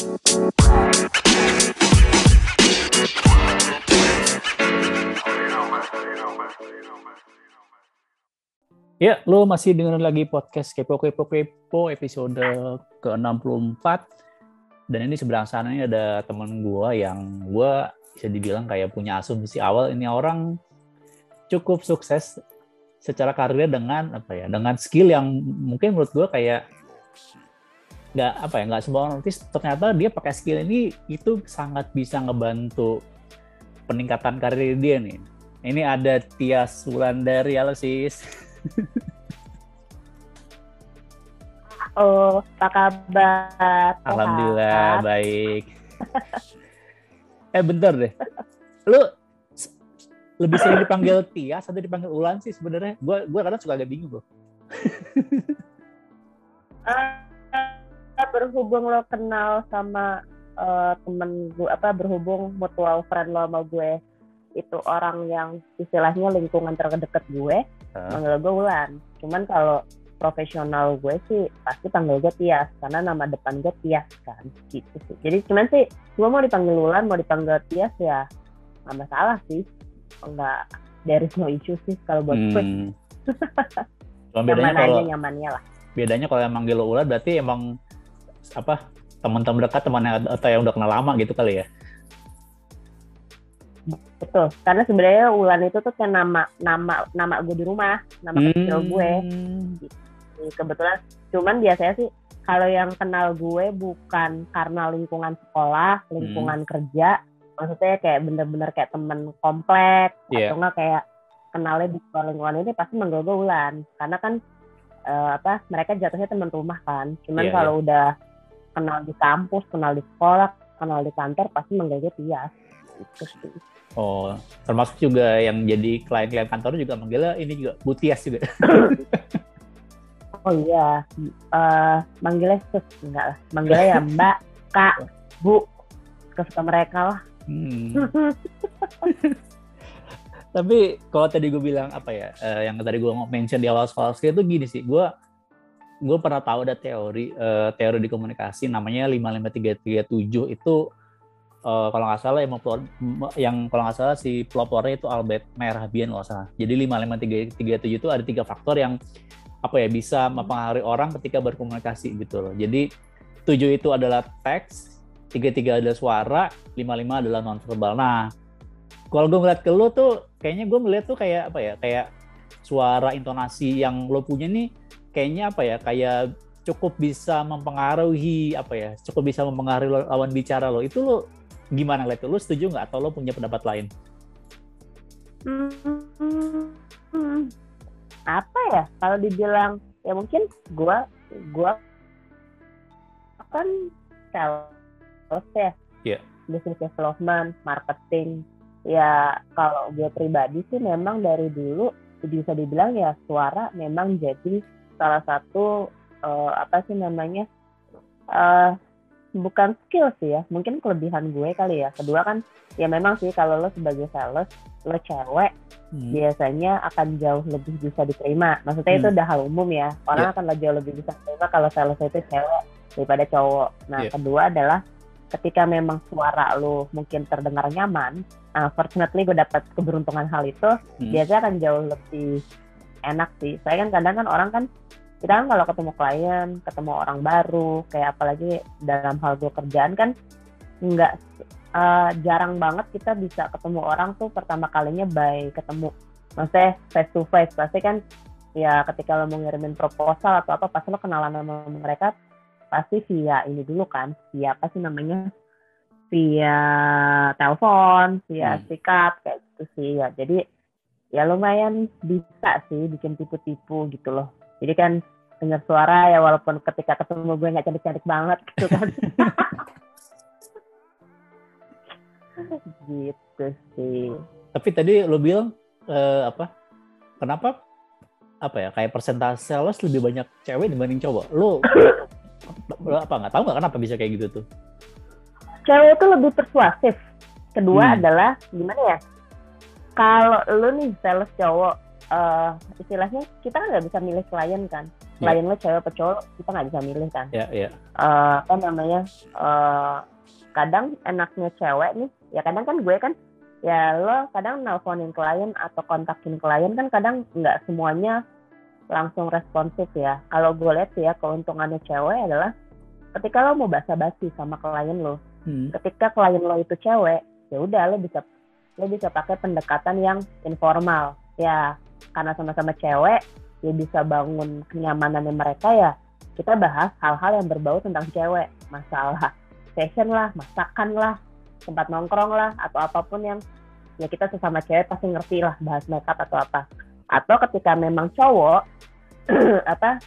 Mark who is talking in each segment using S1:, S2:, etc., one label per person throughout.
S1: Ya, lo masih dengerin lagi podcast Kepo Kepo Kepo episode ke-64. Dan ini seberang sana ini ada temen gue yang gue bisa dibilang kayak punya asumsi awal ini orang cukup sukses secara karir dengan apa ya dengan skill yang mungkin menurut gue kayak nggak apa ya nggak semua orang artis ternyata dia pakai skill ini itu sangat bisa ngebantu peningkatan karir dia nih ini ada Tias Wulandari halo sis
S2: Oh, apa kabar?
S1: Alhamdulillah baik. eh bentar deh, lu lebih sering dipanggil Tias atau dipanggil Ulan sih sebenarnya? Gue gue kadang suka agak bingung loh.
S2: uh, berhubung lo kenal sama uh, temen gue apa berhubung mutual friend lo sama gue itu orang yang istilahnya lingkungan terdekat gue, uh. panggil gue Ulan. Cuman kalau profesional gue sih pasti panggil gue Tias karena nama depan gue Tias kan gitu sih jadi cuman sih gue mau dipanggil Ulan mau dipanggil Tias ya nggak masalah sih enggak there is no issue sih kalau buat hmm. gue
S1: Cuma bedanya
S2: Nyaman
S1: kalau
S2: aja nyamannya lah
S1: bedanya kalau yang manggil lo Ulan berarti emang apa teman-teman dekat teman yang atau yang udah kenal lama gitu kali ya
S2: betul karena sebenarnya Ulan itu tuh kayak nama nama nama gue di rumah nama hmm. kecil gue gitu kebetulan cuman biasanya sih kalau yang kenal gue bukan karena lingkungan sekolah lingkungan hmm. kerja maksudnya kayak bener-bener kayak temen komplek yeah. atau enggak kayak kenalnya di lingkungan ini pasti manggil gue Ulan karena kan uh, apa mereka jatuhnya teman rumah kan cuman yeah, kalau yeah. udah kenal di kampus kenal di sekolah kenal di kantor pasti gue Tias itu sih
S1: Oh, termasuk juga yang jadi klien-klien kantor juga manggilnya ini juga Butias juga.
S2: oh iya uh, manggilnya sus enggak lah. Manggilnya ya mbak kak bu kesuka mereka lah. Hmm.
S1: tapi kalau tadi gue bilang apa ya uh, yang tadi gue mention di awal soal skill itu gini sih. Gue gue pernah tahu ada teori uh, teori di komunikasi namanya 55337 itu uh, kalau nggak salah yang pelopor, yang kalau nggak salah si pelopornya itu Albert Merhabian kalau salah. Jadi 55337 itu ada tiga faktor yang apa ya bisa mempengaruhi orang ketika berkomunikasi gitu loh. Jadi tujuh itu adalah teks, tiga tiga adalah suara, lima lima adalah nonverbal. Nah, kalau gue ngeliat ke lo tuh, kayaknya gue ngeliat tuh kayak apa ya, kayak suara intonasi yang lo punya nih, kayaknya apa ya, kayak cukup bisa mempengaruhi apa ya, cukup bisa mempengaruhi lawan bicara lo. Itu lo gimana ngeliat lo setuju nggak atau lo punya pendapat lain?
S2: Hmm, hmm apa ya kalau dibilang ya mungkin gue gue kan sales ya
S1: yeah.
S2: business development marketing ya kalau gue pribadi sih memang dari dulu bisa dibilang ya suara memang jadi salah satu uh, apa sih namanya uh, bukan skill sih ya mungkin kelebihan gue kali ya kedua kan ya memang sih kalau lo sebagai sales lo cewek hmm. biasanya akan jauh lebih bisa diterima maksudnya hmm. itu udah hal umum ya orang yeah. akan jauh lebih bisa diterima kalau sales itu cewek daripada cowok nah yeah. kedua adalah ketika memang suara lo mungkin terdengar nyaman nah fortunately gue dapat keberuntungan hal itu hmm. biasanya akan jauh lebih enak sih saya kan kadang kan orang kan kita kan kalau ketemu klien, ketemu orang baru, kayak apalagi dalam hal gue kerjaan kan nggak uh, jarang banget kita bisa ketemu orang tuh pertama kalinya by ketemu, maksudnya face to face pasti kan ya ketika lo mau ngirimin proposal atau apa pasti lo kenalan sama mereka pasti via ini dulu kan, via apa sih namanya via telepon, via hmm. sikap kayak gitu sih ya. Jadi ya lumayan bisa sih bikin tipu-tipu gitu loh. Jadi kan dengar suara ya walaupun ketika ketemu gue nggak cantik-cantik banget gitu kan. Gitu sih.
S1: Tapi tadi lo bilang uh, apa? Kenapa? Apa ya kayak persentase sales lebih banyak cewek dibanding cowok? Lo, lo apa nggak tahu nggak kenapa bisa kayak gitu tuh?
S2: Cewek itu lebih persuasif. Kedua hmm. adalah gimana ya kalau lo nih sales cowok uh, istilahnya kita kan nggak bisa milih klien kan. Klien lo cewek atau cowok kita nggak bisa milih kan.
S1: Iya, iya.
S2: Eh, apa namanya eh, kadang enaknya cewek nih ya kadang kan gue kan ya lo kadang nelponin klien atau kontakin klien kan kadang nggak semuanya langsung responsif ya. Kalau gue lihat sih ya keuntungannya cewek adalah ketika lo mau basa-basi sama klien lo.
S1: Hmm.
S2: ketika klien lo itu cewek ya udah lo bisa lo bisa pakai pendekatan yang informal. Ya karena sama-sama cewek ya bisa bangun kenyamanannya mereka ya kita bahas hal-hal yang berbau tentang cewek. Masalah fashion lah masakan lah tempat nongkrong lah atau apa pun yang ya kita sesama cewek pasti ngerti lah bahas makeup atau apa. Atau ketika memang cowok apa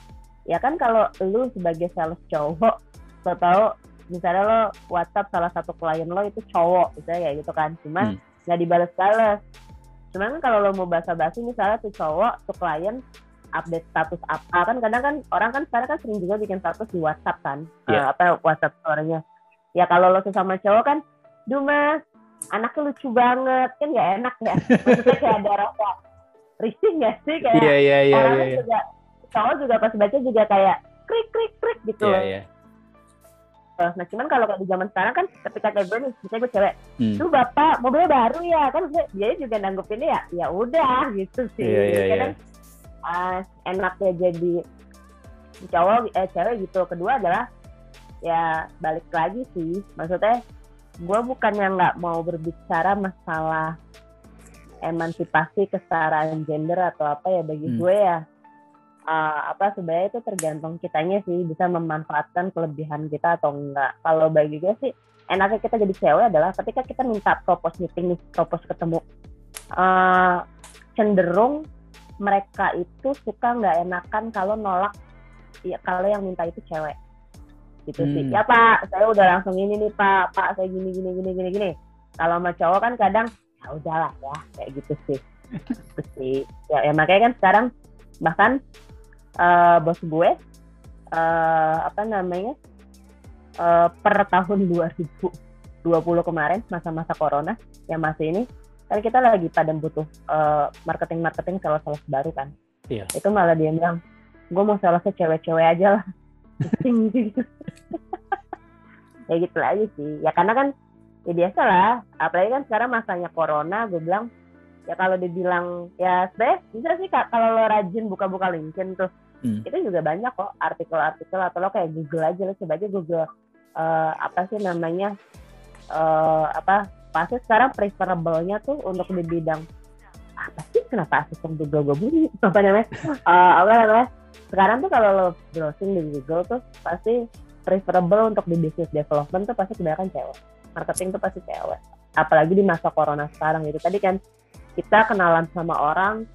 S2: ya kan kalau lu sebagai sales cowok lo tau misalnya lo WhatsApp salah satu klien lo itu cowok misalnya ya gitu kan. Cuma
S1: Hmm.
S2: Nggak dibales-bales cuman kan kalau lo mau basa-basi misalnya tuh cowok tuh klien update status apa kan kadang kan orang kan sekarang kan sering juga bikin status di WhatsApp kan
S1: Iya.
S2: Eh, apa WhatsApp story-nya ya kalau lo sesama cowok kan duh mas anaknya lucu banget kan nggak enak ya maksudnya kayak ada rasa risih nggak sih kayak
S1: Iya, iya, iya,
S2: orang
S1: iya, iya.
S2: juga cowok juga pas baca juga kayak krik krik krik gitu
S1: Iya,
S2: loh.
S1: Iya.
S2: Nah cuman kalau kayak di zaman sekarang kan ketika kayak gue nih, misalnya gue cewek,
S1: Hmm.
S2: tuh bapak mobilnya baru ya kan dia, dia juga nanggepinnya ya ya udah gitu sih.
S1: Iya, iya,
S2: Kadang, ah, enaknya jadi cowok eh cewek gitu. Kedua adalah ya balik lagi sih, maksudnya gue bukannya nggak mau berbicara masalah emansipasi kesetaraan gender atau apa ya bagi
S1: Hmm.
S2: gue ya uh, apa sebenarnya itu tergantung kitanya sih bisa memanfaatkan kelebihan kita atau enggak. Kalau bagi gue sih enaknya kita jadi cewek adalah ketika kita minta propose meeting nih, propose ketemu, uh, cenderung mereka itu suka nggak enakan kalau nolak ya kalau yang minta itu cewek gitu sih.
S1: Hmm.
S2: Ya Pak, saya udah langsung ini nih Pak, Pak saya gini gini gini gini gini. Kalau sama cowok kan kadang ya udahlah ya kayak gitu sih. Gitu sih. Ya, ya makanya kan sekarang bahkan eh, bos gue eh, apa namanya eh, per tahun 2020 kemarin masa-masa corona yang masih ini kan kita lagi pada butuh marketing marketing sales sales baru kan
S1: Iya.
S2: itu malah dia bilang gue mau salesnya cewek-cewek aja lah gitu. ya gitu aja sih ya karena kan ya biasa lah apalagi kan sekarang masanya corona gue bilang ya kalau dibilang ya sebenarnya bisa sih Kak, kalau lo rajin buka-buka LinkedIn tuh
S1: Hmm.
S2: itu juga banyak kok artikel-artikel atau lo kayak Google aja lo coba aja Google eh, apa sih namanya eh, apa pasti sekarang preferable-nya tuh untuk di bidang apa sih kenapa asisten Google gue bunyi apa namanya Eh, apa namanya sekarang tuh kalau lo browsing di Google tuh pasti preferable untuk di business development tuh pasti kebanyakan cewek marketing tuh pasti cewek apalagi di masa corona sekarang gitu tadi kan kita kenalan sama orang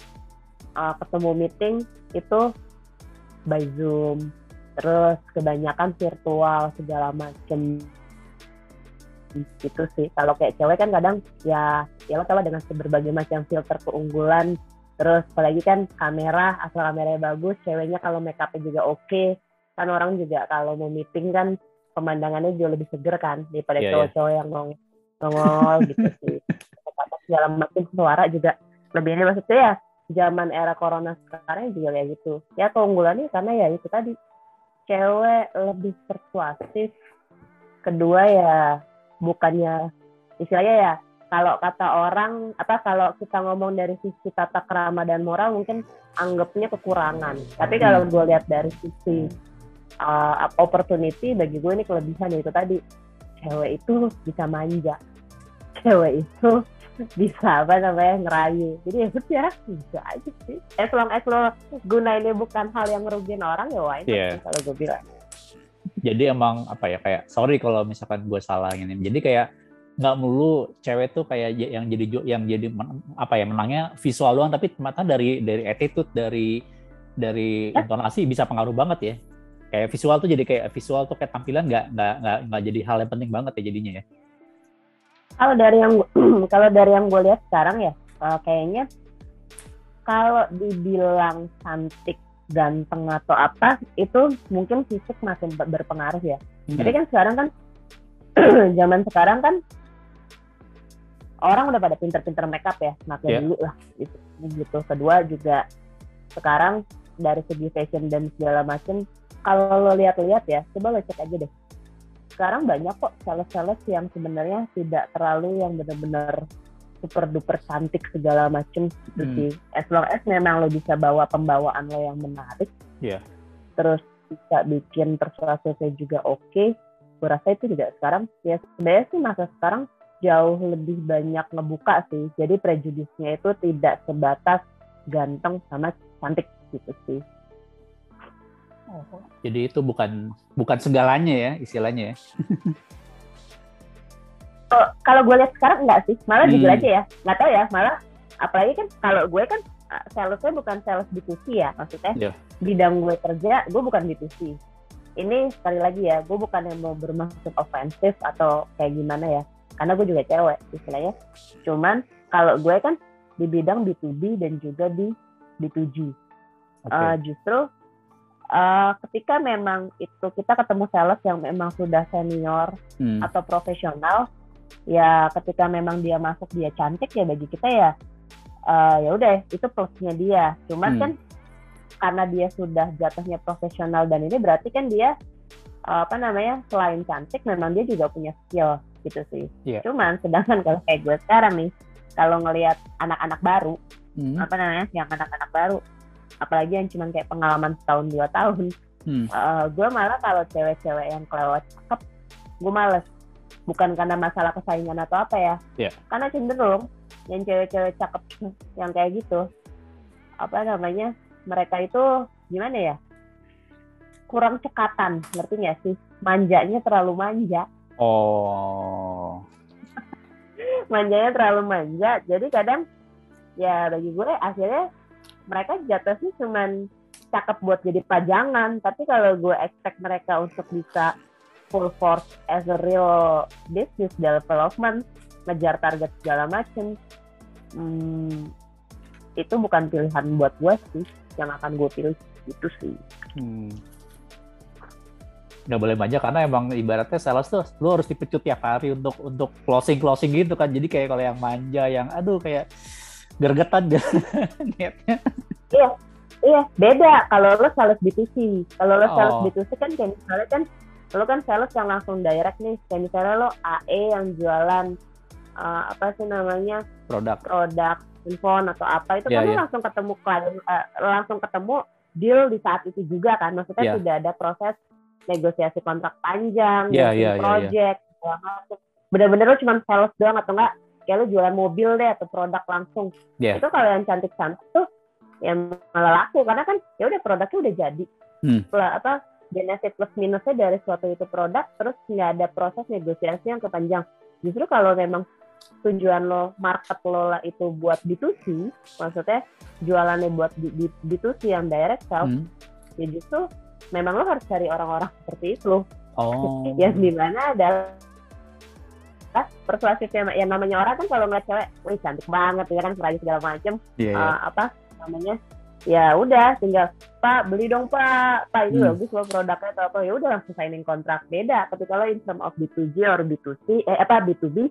S2: uh, ketemu meeting itu by zoom. Terus kebanyakan virtual segala macem. Gitu sih. Kalau kayak cewek kan kadang ya ya lo tau lah dengan berbagai macam filter keunggulan. Terus apalagi kan kamera asal kameranya bagus ceweknya kalau make upnya juga oke kan orang juga kalau mau meeting kan pemandangannya jauh lebih seger kan daripada
S1: Iya, iya.
S2: cowok-cowok yang nongol nongol gitu sih segala macam suara juga. Lebih ini maksudnya ya zaman era corona sekarang juga kayak gitu. Ya keunggulannya karena ya itu tadi cewek lebih persuasif. Kedua ya bukannya istilahnya ya kalau kata orang apa kalau kita ngomong dari sisi tata kerama dan moral mungkin anggapnya kekurangan. Tapi kalau gue lihat dari sisi uh, opportunity bagi gue ini kelebihan. Yaitu tadi cewek itu bisa manja. Cewek itu bisa apa namanya ngerayu jadi ya udah bisa aja sih as long as lo gunainnya bukan hal yang ngerugiin orang ya why not
S1: Iya.
S2: sih kalau gue bilang
S1: Jadi emang apa ya kayak sorry kalau misalkan gue salah ini. Jadi kayak nggak melulu cewek tuh kayak yang jadi yang jadi men- apa ya menangnya visual doang tapi ternyata dari dari attitude dari dari
S2: Eh?
S1: intonasi bisa pengaruh banget ya. Kayak visual tuh jadi kayak visual tuh kayak tampilan nggak nggak nggak jadi hal yang penting banget ya jadinya ya.
S2: Kalau dari yang kalau dari yang gue lihat sekarang ya eh, kayaknya kalau dibilang cantik ganteng atau apa itu mungkin fisik masih ber- berpengaruh ya jadi kan sekarang kan zaman sekarang kan orang udah pada pinter-pinter makeup ya makanya
S1: Iya.
S2: dulu lah gitu. gitu kedua juga sekarang dari segi fashion dan segala macam kalau lo lihat-lihat ya coba lo cek aja deh sekarang banyak kok sales-sales yang sebenarnya tidak terlalu yang benar-benar super duper cantik segala macam gitu.
S1: Hmm.
S2: sih as long as memang lo bisa bawa pembawaan lo yang menarik.
S1: Iya.
S2: terus bisa bikin persuasifnya juga oke. Gue rasa itu juga sekarang ya sebenarnya sih masa sekarang jauh lebih banyak ngebuka sih. Jadi prejudisnya itu tidak sebatas ganteng sama cantik gitu sih
S1: Jadi itu bukan bukan segalanya ya istilahnya ya.
S2: Oh, kalau gue lihat sekarang enggak sih malah
S1: Hmm.
S2: jujur aja ya nggak tahu ya malah apalagi kan kalau gue kan uh, salesnya bukan sales B2C ya maksudnya
S1: Iya.
S2: bidang gue kerja gue bukan B2C ini sekali lagi ya gue bukan yang mau bermaksud ofensif atau kayak gimana ya karena gue juga cewek istilahnya cuman kalau gue kan di bidang B2B dan juga di B2G
S1: Oke.
S2: Uh, justru uh, ketika memang itu kita ketemu sales yang memang sudah senior
S1: Hmm.
S2: atau profesional ya ketika memang dia masuk dia cantik ya bagi kita ya eh, ya udah itu plusnya dia cuman
S1: Hmm.
S2: kan karena dia sudah jatuhnya profesional dan ini berarti kan dia eh, apa namanya selain cantik memang dia juga punya skill gitu sih
S1: Iya.
S2: cuman sedangkan kalau kayak gue sekarang nih kalau ngelihat anak-anak baru
S1: Hmm.
S2: apa namanya yang anak-anak baru apalagi yang cuman kayak pengalaman setahun dua tahun
S1: Hmm.
S2: Eh, gue malah kalau cewek-cewek yang kelewat cakep gue males bukan karena masalah kesaingan atau apa ya
S1: Iya.
S2: karena cenderung yang cewek-cewek cakep yang kayak gitu apa namanya mereka itu gimana ya kurang cekatan ngerti nggak sih manjanya terlalu manja
S1: Oh.
S2: manjanya terlalu manja jadi kadang ya bagi gue akhirnya mereka jatuhnya cuman cakep buat jadi pajangan tapi kalau gue expect mereka untuk bisa full force as a real business development ngejar target segala macem hmm, itu bukan pilihan buat gue sih yang akan gue pilih itu sih
S1: Hmm. Nggak boleh manja karena emang ibaratnya sales tuh lu harus dipecut tiap hari untuk untuk closing closing gitu kan. Jadi kayak kalau yang manja yang aduh kayak gergetan gitu niatnya.
S2: Iya, beda kalau lo sales B2C. Kalau lo sales
S1: Oh.
S2: B2C kan kayak misalnya kan lo kan sales yang langsung direct nih. Kayak misalnya lo AE yang jualan uh, apa sih namanya
S1: Produk.
S2: produk handphone atau apa itu
S1: Iya,
S2: kan lo
S1: iya.
S2: langsung ketemu klien, uh, langsung ketemu deal di saat itu juga kan. Maksudnya
S1: Iya.
S2: tidak ada proses negosiasi kontrak panjang,
S1: Iya,
S2: bikin
S1: iya, iya, iya.
S2: project, segala macem. Bener-bener lo cuma sales doang atau enggak kayak lo jualan mobil deh atau produk langsung.
S1: Iya.
S2: Itu kalau yang cantik-cantik tuh ya malah laku karena kan ya udah produknya udah jadi.
S1: Hmm.
S2: Apa benefit plus minusnya dari suatu itu produk terus nggak ada proses negosiasi yang kepanjang. Justru kalau memang tujuan lo market lo lah itu buat B2C, maksudnya jualannya buat B- B- B2C yang direct sales,
S1: Hmm.
S2: ya justru memang lo harus cari orang-orang seperti itu
S1: Oh.
S2: yang di mana adalah persuasif yang, yang namanya orang kan kalau ngeliat cewek, wih cantik banget ya kan seragam segala macem,
S1: Iya, iya.
S2: eh, apa namanya? Ya udah tinggal pak beli dong pak. Pak ini
S1: Hmm.
S2: bagus loh produknya atau apa ya udah langsung signing kontrak. Beda tapi kalau in term of B2G or B2C eh apa B2B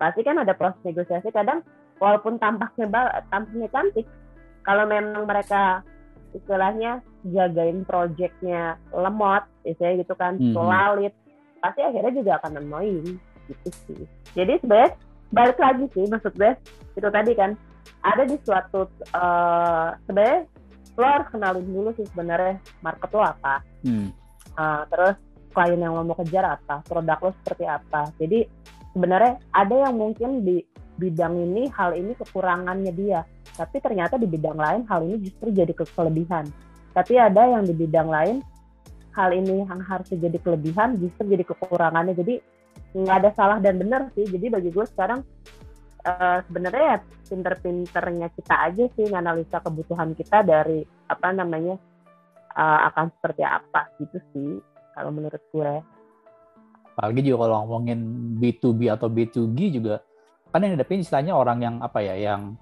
S2: pasti kan ada proses negosiasi. Kadang walaupun tampaknya tampaknya cantik kalau memang mereka istilahnya jagain projectnya lemot istilahnya gitu kan
S1: Mhm.
S2: solid pasti akhirnya juga akan annoying gitu sih. Jadi sebenarnya balik lagi sih maksud gue itu tadi kan ada di suatu eh, sebenarnya lo harus kenalin dulu sih sebenarnya market lo apa.
S1: Hmm.
S2: Eh, terus klien yang lo mau kejar apa produk lo seperti apa. Jadi sebenarnya ada yang mungkin di bidang ini hal ini kekurangannya dia. Tapi ternyata di bidang lain hal ini justru jadi ke- kelebihan. Tapi ada yang di bidang lain hal ini yang harus jadi kelebihan justru jadi kekurangannya. Jadi nggak ada salah dan benar sih. Jadi bagi gue sekarang eh, sebenarnya ya pinter-pinternya kita aja sih nganalisa kebutuhan kita dari apa namanya eh, akan seperti apa gitu sih kalau menurut gue.
S1: Apalagi juga kalau ngomongin B2B atau B2G juga kan yang hadapin istilahnya orang yang apa ya yang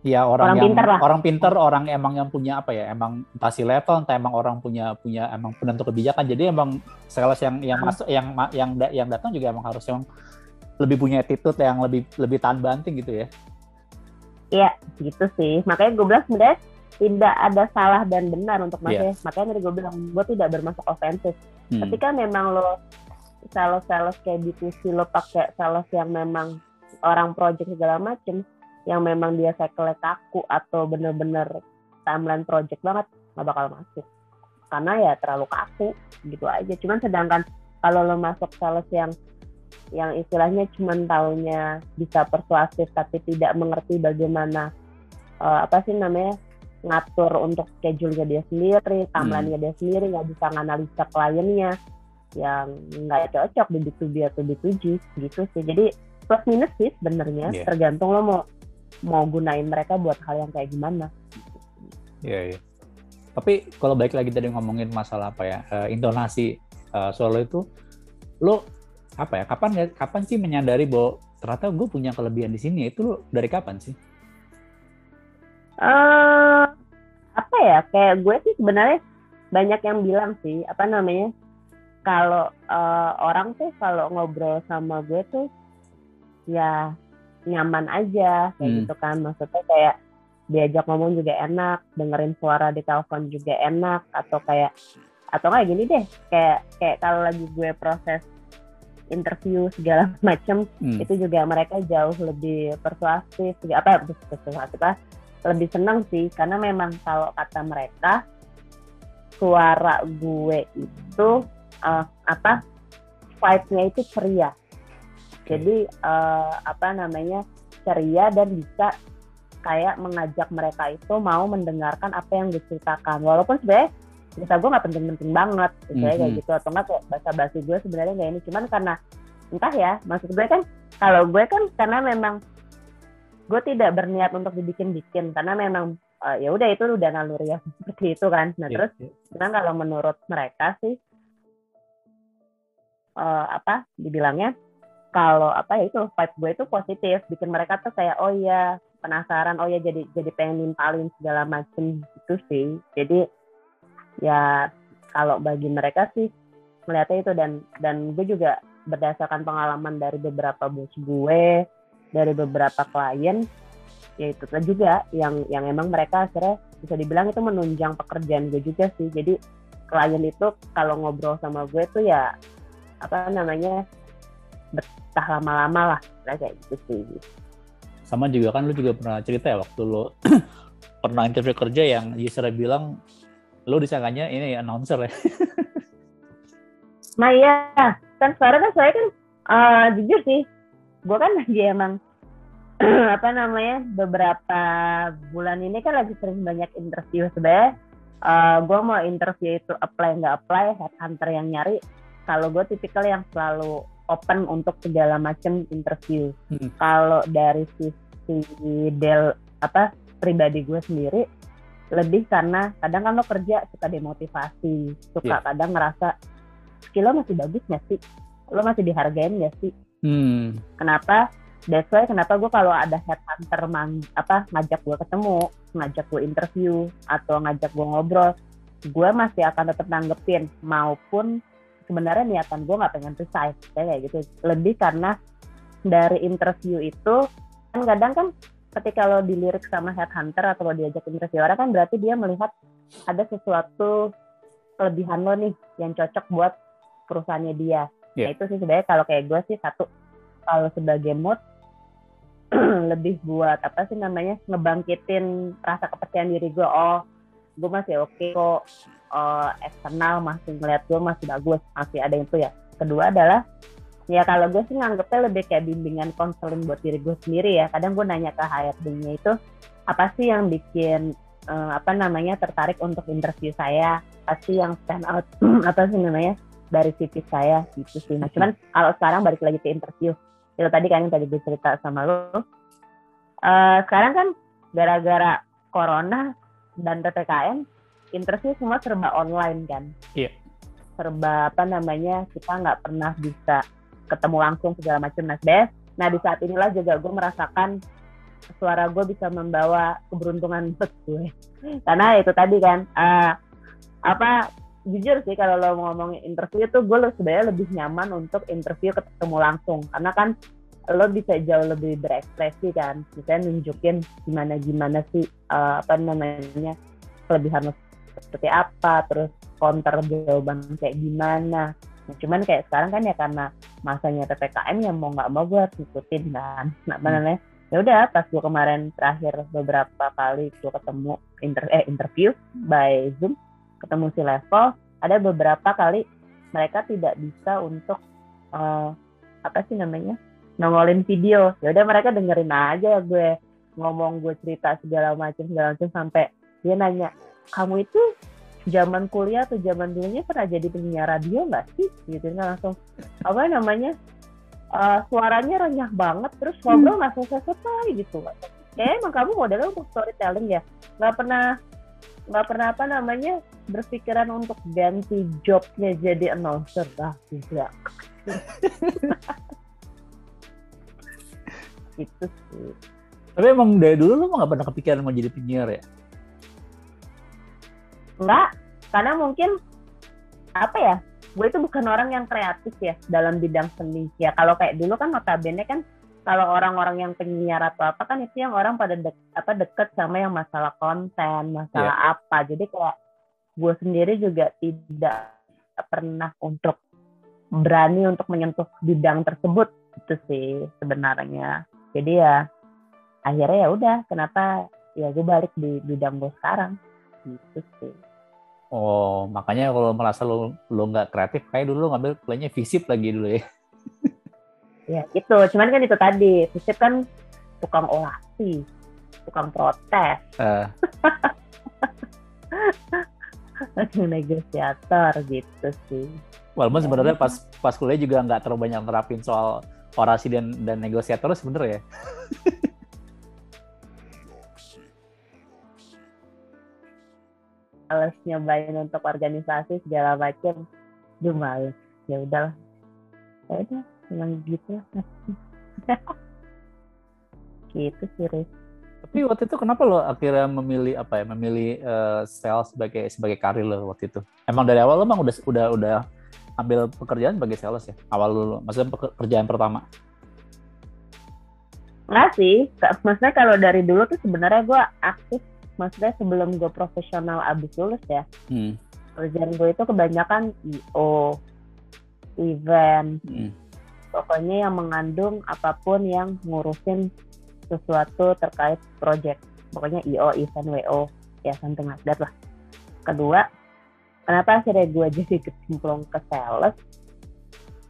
S1: ya orang,
S2: Orang
S1: yang
S2: pinter lah.
S1: orang pinter orang emang yang punya apa ya emang pasti level entah emang orang punya punya emang penentu kebijakan jadi emang sales yang yang
S2: Hmm.
S1: masuk yang yang yang datang juga emang harus yang lebih punya attitude yang lebih lebih tahan banting gitu ya
S2: Iya, gitu sih. Makanya gue bilang sebenarnya tidak ada salah dan benar untuk makanya yeah. makanya tadi gue bilang gue tidak bermaksud ofensif hmm. ketika memang lo sales sales kayak B2C lo pakai sales yang memang orang project segala macem yang memang dia cycle kaku atau bener-bener timeline project banget nggak bakal masuk karena ya terlalu kaku gitu aja cuman sedangkan kalau lo masuk sales yang yang istilahnya cuman taunya bisa persuasif tapi tidak mengerti bagaimana uh, apa sih namanya ngatur untuk schedule-nya dia sendiri, timeline-nya hmm. dia sendiri, nggak bisa nganalisa kliennya yang nggak cocok di B2B atau B2G gitu sih. Jadi plus minus sih sebenarnya yeah. tergantung lo mau mau gunain mereka buat hal yang kayak gimana.
S1: Iya, yeah. Tapi kalau baik lagi tadi ngomongin masalah apa ya, uh, intonasi uh, solo itu lo apa ya, kapan kapan sih menyadari bahwa ternyata gue punya kelebihan di sini itu lo dari kapan sih?
S2: uh, apa ya kayak gue sih sebenarnya banyak yang bilang sih apa namanya kalau uh, orang tuh kalau ngobrol sama gue tuh ya nyaman aja kayak hmm. gitu kan maksudnya kayak diajak ngomong juga enak dengerin suara di telepon juga enak atau kayak atau kayak gini deh kayak kayak kalau lagi gue proses interview segala macam hmm. itu juga mereka jauh lebih persuasif apa persuasif lah lebih senang sih karena memang kalau kata mereka suara gue itu uh, apa vibe-nya itu ceria jadi uh, apa namanya ceria dan bisa kayak mengajak mereka itu mau mendengarkan apa yang diceritakan. Walaupun sebenarnya cerita gue nggak penting-penting banget gitu mm -hmm. kayak gitu. Atau nggak kayak bahasa basi gue sebenarnya kayak ini. Cuman karena entah ya maksud gue kan kalau gue kan karena memang gue tidak berniat untuk dibikin-bikin. Karena memang uh, ya udah itu udah naluri ya seperti itu kan. Nah yeah, terus yeah. kalau menurut mereka sih uh, apa dibilangnya kalau apa ya itu vibe gue itu positif. Bikin mereka tuh kayak oh iya penasaran oh ya jadi jadi pengen nimpalin segala macem gitu sih. Jadi ya kalau bagi mereka sih melihatnya itu. Dan dan gue juga berdasarkan pengalaman dari beberapa bos gue dari beberapa klien ya itu juga yang yang emang mereka akhirnya bisa dibilang itu menunjang pekerjaan gue juga sih. Jadi klien itu kalau ngobrol sama gue tuh ya apa namanya betah lama-lama lah kayak gitu sih.
S1: Sama juga kan lu juga pernah cerita ya waktu lu pernah interview kerja yang user bilang lu disangkanya ini announcer ya.
S2: Nah iya. Kan sekarang kan saya kan uh, jujur sih gue kan lagi emang apa namanya beberapa bulan ini kan lagi sering banyak interview sebenarnya. Uh, gue mau interview itu apply nggak apply headhunter yang nyari. Kalau gue tipikal yang selalu open untuk segala macam interview hmm. kalau dari sisi del apa pribadi gue sendiri lebih karena kadang kan lo kerja suka demotivasi suka yeah. kadang ngerasa skill lo masih bagus nggak sih lo masih dihargain nggak sih Hmm. Kenapa? That's why kenapa gue kalau ada headhunter man, apa ngajak gue ketemu, ngajak gue interview atau ngajak gue ngobrol, gue masih akan tetap nanggepin maupun sebenarnya niatan gue nggak pengen resign kayak gitu. Lebih karena dari interview itu kan kadang kan ketika lo dilirik sama headhunter atau lo diajak interview orang kan berarti dia melihat ada sesuatu kelebihan lo nih yang cocok buat perusahaannya dia Yeah. Nah itu sih sebenarnya kalau kayak gue sih satu kalau sebagai mood lebih buat apa sih namanya ngebangkitin rasa kepercayaan diri gue oh gue masih oke okay kok uh, eksternal masih ngeliat gue masih bagus masih ada itu ya kedua adalah ya kalau gue sih nganggepnya lebih kayak bimbingan konseling buat diri gue sendiri ya kadang gue nanya ke HRD-nya itu apa sih yang bikin uh, apa namanya tertarik untuk interview saya apa sih yang stand out apa sih namanya dari CV saya gitu sih. Nah, cuman kalau sekarang balik lagi ke interview. Itu tadi kan yang tadi gue cerita sama lo. Uh, sekarang kan gara-gara corona dan PPKM, interview semua serba online kan. Iya. Yeah. Serba apa namanya, kita nggak pernah bisa ketemu langsung segala macam. Nah, best. Nah, di saat inilah juga gue merasakan suara gue bisa membawa keberuntungan buat gue. Karena itu tadi kan, uh, apa jujur sih kalau lo ngomongin interview itu gue sebenarnya lebih nyaman untuk interview ketemu langsung karena kan lo bisa jauh lebih berekspresi kan misalnya nunjukin gimana gimana sih uh, apa namanya kelebihan lo seperti apa terus counter jawaban kayak gimana nah, cuman kayak sekarang kan ya karena masanya ppkm yang mau nggak mau gue ngikutin kan nah hmm. namanya ya udah pas gue kemarin terakhir beberapa kali gue ketemu inter eh interview by zoom ketemu si level ada beberapa kali mereka tidak bisa untuk uh, apa sih namanya nongolin video. Ya udah mereka dengerin aja gue. Ngomong gue cerita segala macam segala macam sampai dia nanya kamu itu zaman kuliah atau zaman dulunya pernah jadi penyiar radio nggak sih? Gitu kan langsung apa namanya uh, suaranya renyah banget terus ngobrol nggak hmm. selesai selesai gitu. Kayak emang kamu modelnya untuk storytelling ya. Nggak pernah nggak pernah apa namanya berpikiran untuk ganti jobnya jadi announcer. Lah tidak
S1: gitu sih. Tapi emang dari dulu lu nggak pernah kepikiran mau jadi penyiar ya?
S2: Enggak karena mungkin apa ya gue itu bukan orang yang kreatif ya dalam bidang seni. Ya kalau kayak dulu kan notabene kan kalau orang-orang yang penyiar atau apa kan itu yang orang pada dek, apa deket sama yang masalah konten masalah yeah. apa. Jadi kayak gue sendiri juga tidak pernah untuk berani untuk menyentuh bidang tersebut itu sih sebenarnya jadi ya akhirnya ya udah kenapa ya gue balik di bidang gue sekarang? Gitu sih.
S1: Oh makanya kalau merasa lo lo nggak kreatif kayak dulu ngambil kuliahnya fisip lagi dulu ya.
S2: Ya itu cuman kan itu tadi fisip kan tukang orasi tukang protes. Uh. negosiator gitu sih.
S1: Walaupun sebenarnya pas pas kuliah juga nggak terlalu banyak nerapin soal orasi dan dan negosiator sebenarnya. Ya.
S2: males nyobain untuk organisasi segala macam. Duh males. Ya udahlah. Ya udah memang gitu. Gitu sih Riz.
S1: tapi waktu itu kenapa lo akhirnya memilih apa ya memilih uh, sales sebagai sebagai karir lo waktu itu? Emang dari awal lo emang udah udah udah ambil pekerjaan sebagai sales ya awal dulu maksudnya pekerjaan pertama
S2: Enggak sih, maksudnya kalau dari dulu tuh sebenarnya gue aktif, maksudnya sebelum gue profesional abis lulus ya. Hmm. Kerjaan gue itu kebanyakan IO, event, hmm. pokoknya yang mengandung apa pun yang ngurusin sesuatu terkait project. Pokoknya IO, event, WO, ya something like that lah. Kedua, kenapa akhirnya gue jadi kecemplung ke sales?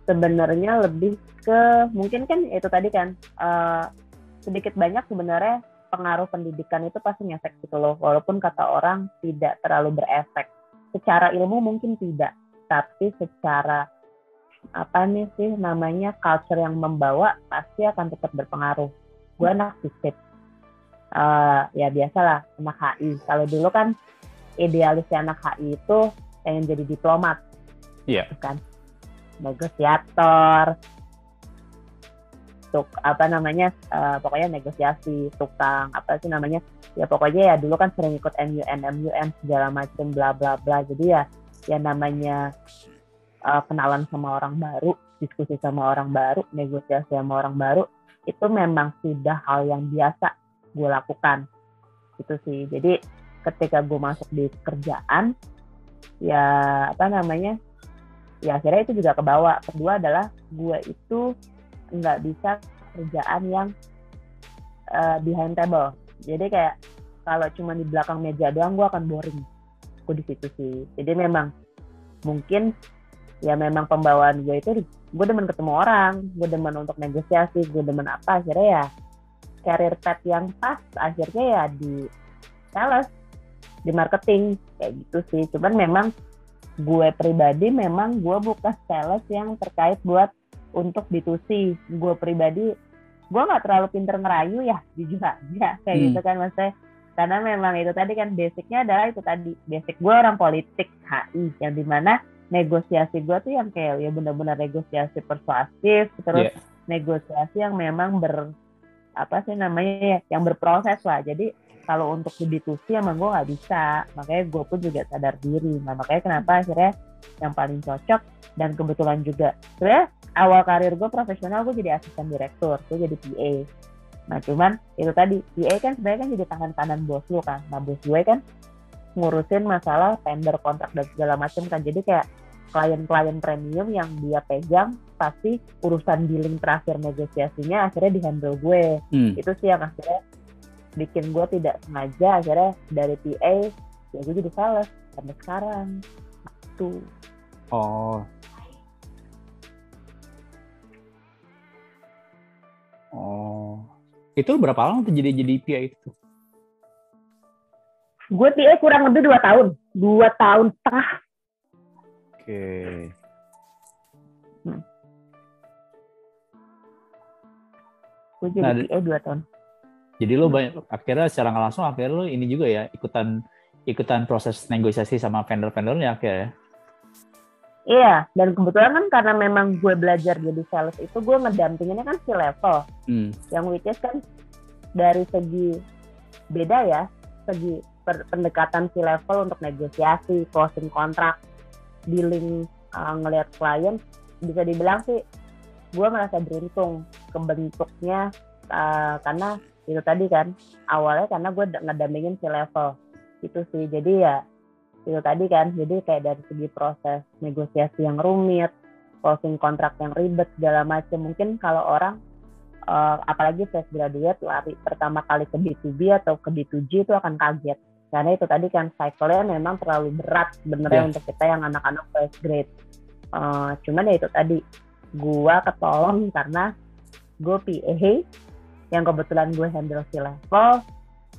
S2: Sebenarnya lebih ke mungkin kan itu tadi kan uh, sedikit banyak sebenarnya pengaruh pendidikan itu pasti ngefek gitu loh. Walaupun kata orang tidak terlalu berefek. Secara ilmu mungkin tidak tapi secara apa nih sih namanya culture yang membawa pasti akan tetap berpengaruh. Gue anak fisip uh, ya biasalah anak HI kalau dulu kan idealisnya anak HI itu pengen jadi diplomat.
S1: Iya. Yeah.
S2: kan. Negosiator. Tuk apa namanya uh, pokoknya negosiasi tukang apa sih namanya. Ya pokoknya ya dulu kan sering ikut MUN MUN segala macam bla bla bla. Jadi ya ya namanya uh, kenalan sama orang baru diskusi sama orang baru negosiasi sama orang baru itu memang sudah hal yang biasa gue lakukan. Itu sih. Jadi ketika gue masuk di kerjaan ya apa namanya? Ya akhirnya itu juga kebawa. Kedua adalah gue itu nggak bisa kerjaan yang uh, behind table. Jadi kayak kalau cuma di belakang meja doang gue akan boring. Aku di situ sih. Jadi memang mungkin ya memang pembawaan gue itu gue demen ketemu orang gue demen untuk negosiasi gue demen apa. Akhirnya ya career path yang pas akhirnya ya di sales di marketing kayak gitu sih. Cuman memang gue pribadi memang gue buka sales yang terkait buat untuk B2C gue pribadi gue nggak terlalu pinter ngerayu ya jujur aja. Kayak hmm. gitu kan maksudnya. Karena memang itu tadi kan basicnya adalah itu tadi. Basic gue orang politik HI yang di mana negosiasi gue tuh yang kayak ya benar-benar negosiasi persuasif terus yeah. negosiasi yang memang ber apa sih namanya yang berproses lah. Jadi kalau untuk di B2C emang gue nggak bisa. Makanya gue pun juga sadar diri. Nah makanya kenapa akhirnya yang paling cocok dan kebetulan juga. Sebenarnya awal karir gue profesional gue jadi asisten direktur gue jadi PA nah cuman itu tadi PA kan sebenarnya kan jadi tangan kanan bos lu kan. Nah bos gue kan ngurusin masalah tender kontrak dan segala macam kan. Jadi kayak klien-klien premium yang dia pegang pasti urusan billing terakhir negosiasinya akhirnya di handle gue. Hmm. itu sih yang akhirnya bikin gue tidak sengaja akhirnya dari PA ya gue jadi sales sampai sekarang. Itu
S1: oh. Oh. Itu berapa lama tuh jadi jadi PA itu
S2: gue PA kurang lebih dua tahun. Dua tahun setengah.
S1: Oke. Okay. hmm.
S2: gue jadi nah, PA dua tahun
S1: jadi lo banyak akhirnya secara nggak langsung akhirnya lo ini juga ya ikutan ikutan proses negosiasi sama vendor-vendornya akhirnya.
S2: Iya, dan kebetulan kan karena memang gue belajar jadi sales itu gue ngedampinginnya kan si level, hmm. yang which is kan dari segi beda ya, segi pendekatan si level untuk negosiasi, closing kontrak, dealing uh, ngelihat klien, bisa dibilang sih gue merasa beruntung kebentuknya uh, karena itu tadi kan awalnya karena gue ngedampingin si level. Itu sih jadi ya itu tadi kan jadi kayak dari segi proses negosiasi yang rumit closing kontrak yang ribet segala macam mungkin kalau orang uh, apalagi fresh graduate lari pertama kali ke B2B atau ke B2G itu akan kaget. Karena itu tadi kan cycle-nya memang terlalu berat sebenarnya yeah. untuk kita yang anak-anak fresh grade. Uh, cuman ya itu tadi gua ketolong karena gue PA yang kebetulan gue handle si level.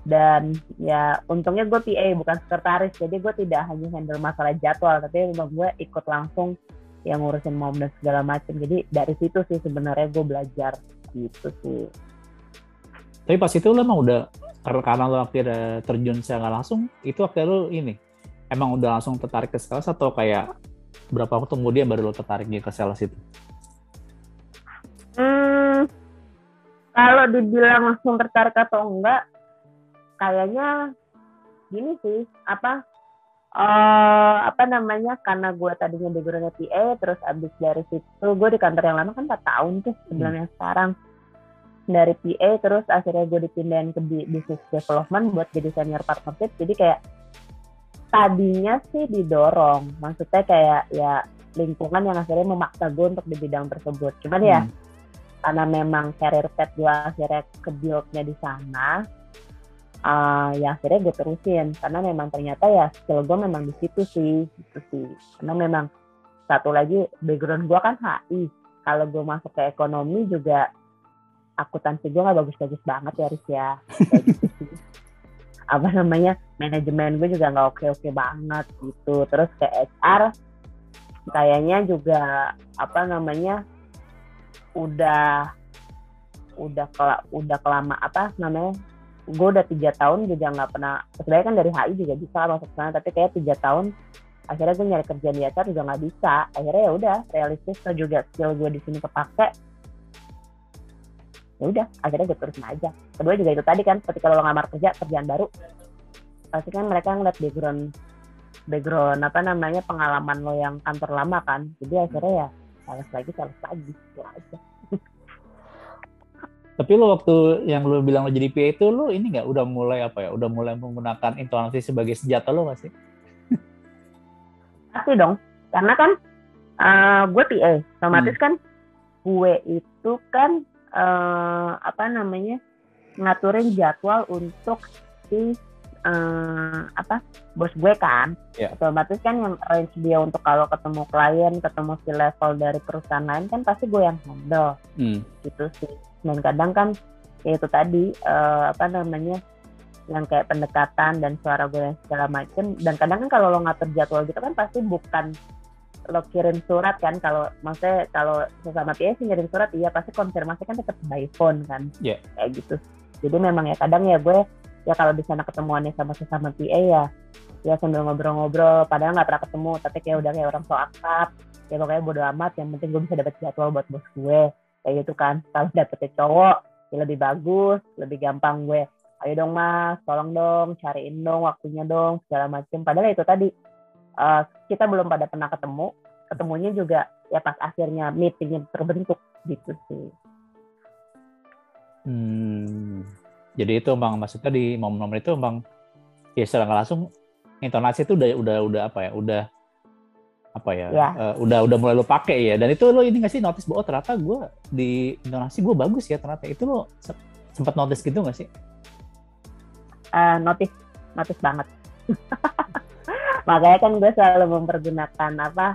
S2: Dan ya untungnya gue PA bukan sekretaris. Jadi gue tidak hanya handle masalah jadwal tapi memang gue ikut langsung yang ngurusin mom dan segala macam. Jadi dari situ sih sebenarnya gue belajar gitu sih.
S1: Tapi pas itu lo emang udah karena lo akhirnya terjun secara langsung itu akhirnya lo ini emang udah langsung tertarik ke sales atau kayak berapa waktu kemudian baru lo tertarik ke sales itu?
S2: Hmm, kalau dibilang langsung tertarik atau enggak kayaknya gini sih apa uh, apa namanya karena gue tadinya backgroundnya PA terus abis dari situ gue di kantor yang lama kan 4 tahun tuh sebelumnya hmm. sekarang dari PA terus akhirnya gue dipindahin ke business development buat jadi senior partnership jadi kayak tadinya sih didorong maksudnya kayak ya lingkungan yang akhirnya memaksa gue untuk di bidang tersebut cuman ya, hmm. ya karena memang career path gue akhirnya ke di sana uh, ya akhirnya gue terusin. Karena memang ternyata ya skill gue memang di situ sih gitu sih. Karena memang satu lagi background gue kan HI kalau gue masuk ke ekonomi juga akuntansi gue nggak bagus-bagus banget ya Riz ya. Gitu apa namanya manajemen gue juga nggak oke-oke banget gitu. Terus ke HR kayaknya juga apa namanya udah udah kela, udah kelama apa namanya gue udah tiga tahun juga nggak pernah sebenarnya kan dari HI juga bisa masuk sana tapi kayak tiga tahun akhirnya gue nyari kerjaan di HR juga nggak bisa. Akhirnya ya udah realistis juga skill gue di sini kepake. Ya udah akhirnya gue terusin aja. Kedua juga itu tadi kan ketika lo ngamar kerja kerjaan baru pasti kan mereka ngeliat background background apa namanya pengalaman lo yang kantor lama kan. Jadi akhirnya ya salah lagi salah lagi itu aja
S1: tapi lo waktu yang lo bilang lo jadi PA itu lo ini nggak udah mulai apa ya? Udah mulai menggunakan intonasi sebagai senjata lo nggak sih?
S2: Pasti dong, karena kan uh, gue PA, otomatis hmm. kan gue itu kan uh, apa namanya ngaturin jadwal untuk si uh, apa bos gue kan, yeah. otomatis kan yang range dia untuk kalau ketemu klien, ketemu si level dari perusahaan lain kan pasti gue yang handle, hmm. gitu sih. Dan kadang kan ya itu tadi uh, apa namanya yang kayak pendekatan dan suara gue yang segala macem. Dan kadang kan kalau lo ngatur jadwal gitu kan pasti bukan lo kirim surat kan. Kalau maksudnya kalau sesama PA sih ngirim surat iya pasti konfirmasi kan tetap by phone kan. Yeah. kayak gitu. Jadi memang ya kadang ya gue ya kalau di sana ketemuannya sama sesama PA ya ya sambil ngobrol-ngobrol padahal nggak pernah ketemu tapi kayak udah kayak orang so akrab. Ya pokoknya bodo amat yang penting gue bisa dapat jadwal buat bos gue. Kayak gitu kan kalau dapetnya cowok ya lebih bagus lebih gampang gue. Ayo dong mas tolong dong cariin dong waktunya dong segala macam padahal itu tadi uh, kita belum pada pernah ketemu. Ketemunya juga ya pas akhirnya meetingnya terbentuk gitu sih.
S1: Hmm. Jadi itu bang maksudnya di momen-momen itu bang ya secara langsung intonasi itu udah udah udah apa ya udah apa ya, ya. Uh, udah udah mulai lo pakai ya dan itu lo ini nggak sih notice bahwa oh, ternyata gue di intonasi gue bagus ya ternyata itu lo sempat notice gitu nggak sih?
S2: Uh, notice notice banget makanya kan gue selalu mempergunakan apa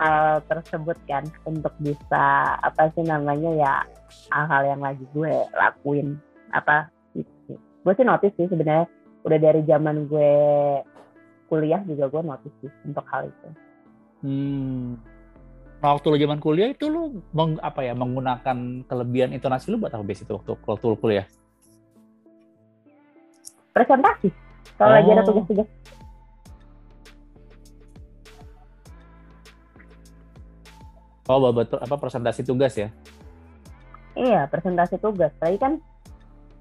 S2: hal tersebut kan untuk bisa apa sih namanya ya hal-hal yang lagi gue lakuin apa gue sih notice sih sebenarnya udah dari zaman gue kuliah juga gue notice sih untuk hal itu.
S1: Hmm. Nah, waktu lo zaman kuliah itu lo meng, apa ya menggunakan kelebihan intonasi lo buat apa biasa itu waktu waktu lo kuliah?
S2: Presentasi. Kalau oh. lagi ada oh. tugas-tugas.
S1: Oh, betul apa presentasi tugas ya?
S2: Iya, presentasi tugas. Tapi kan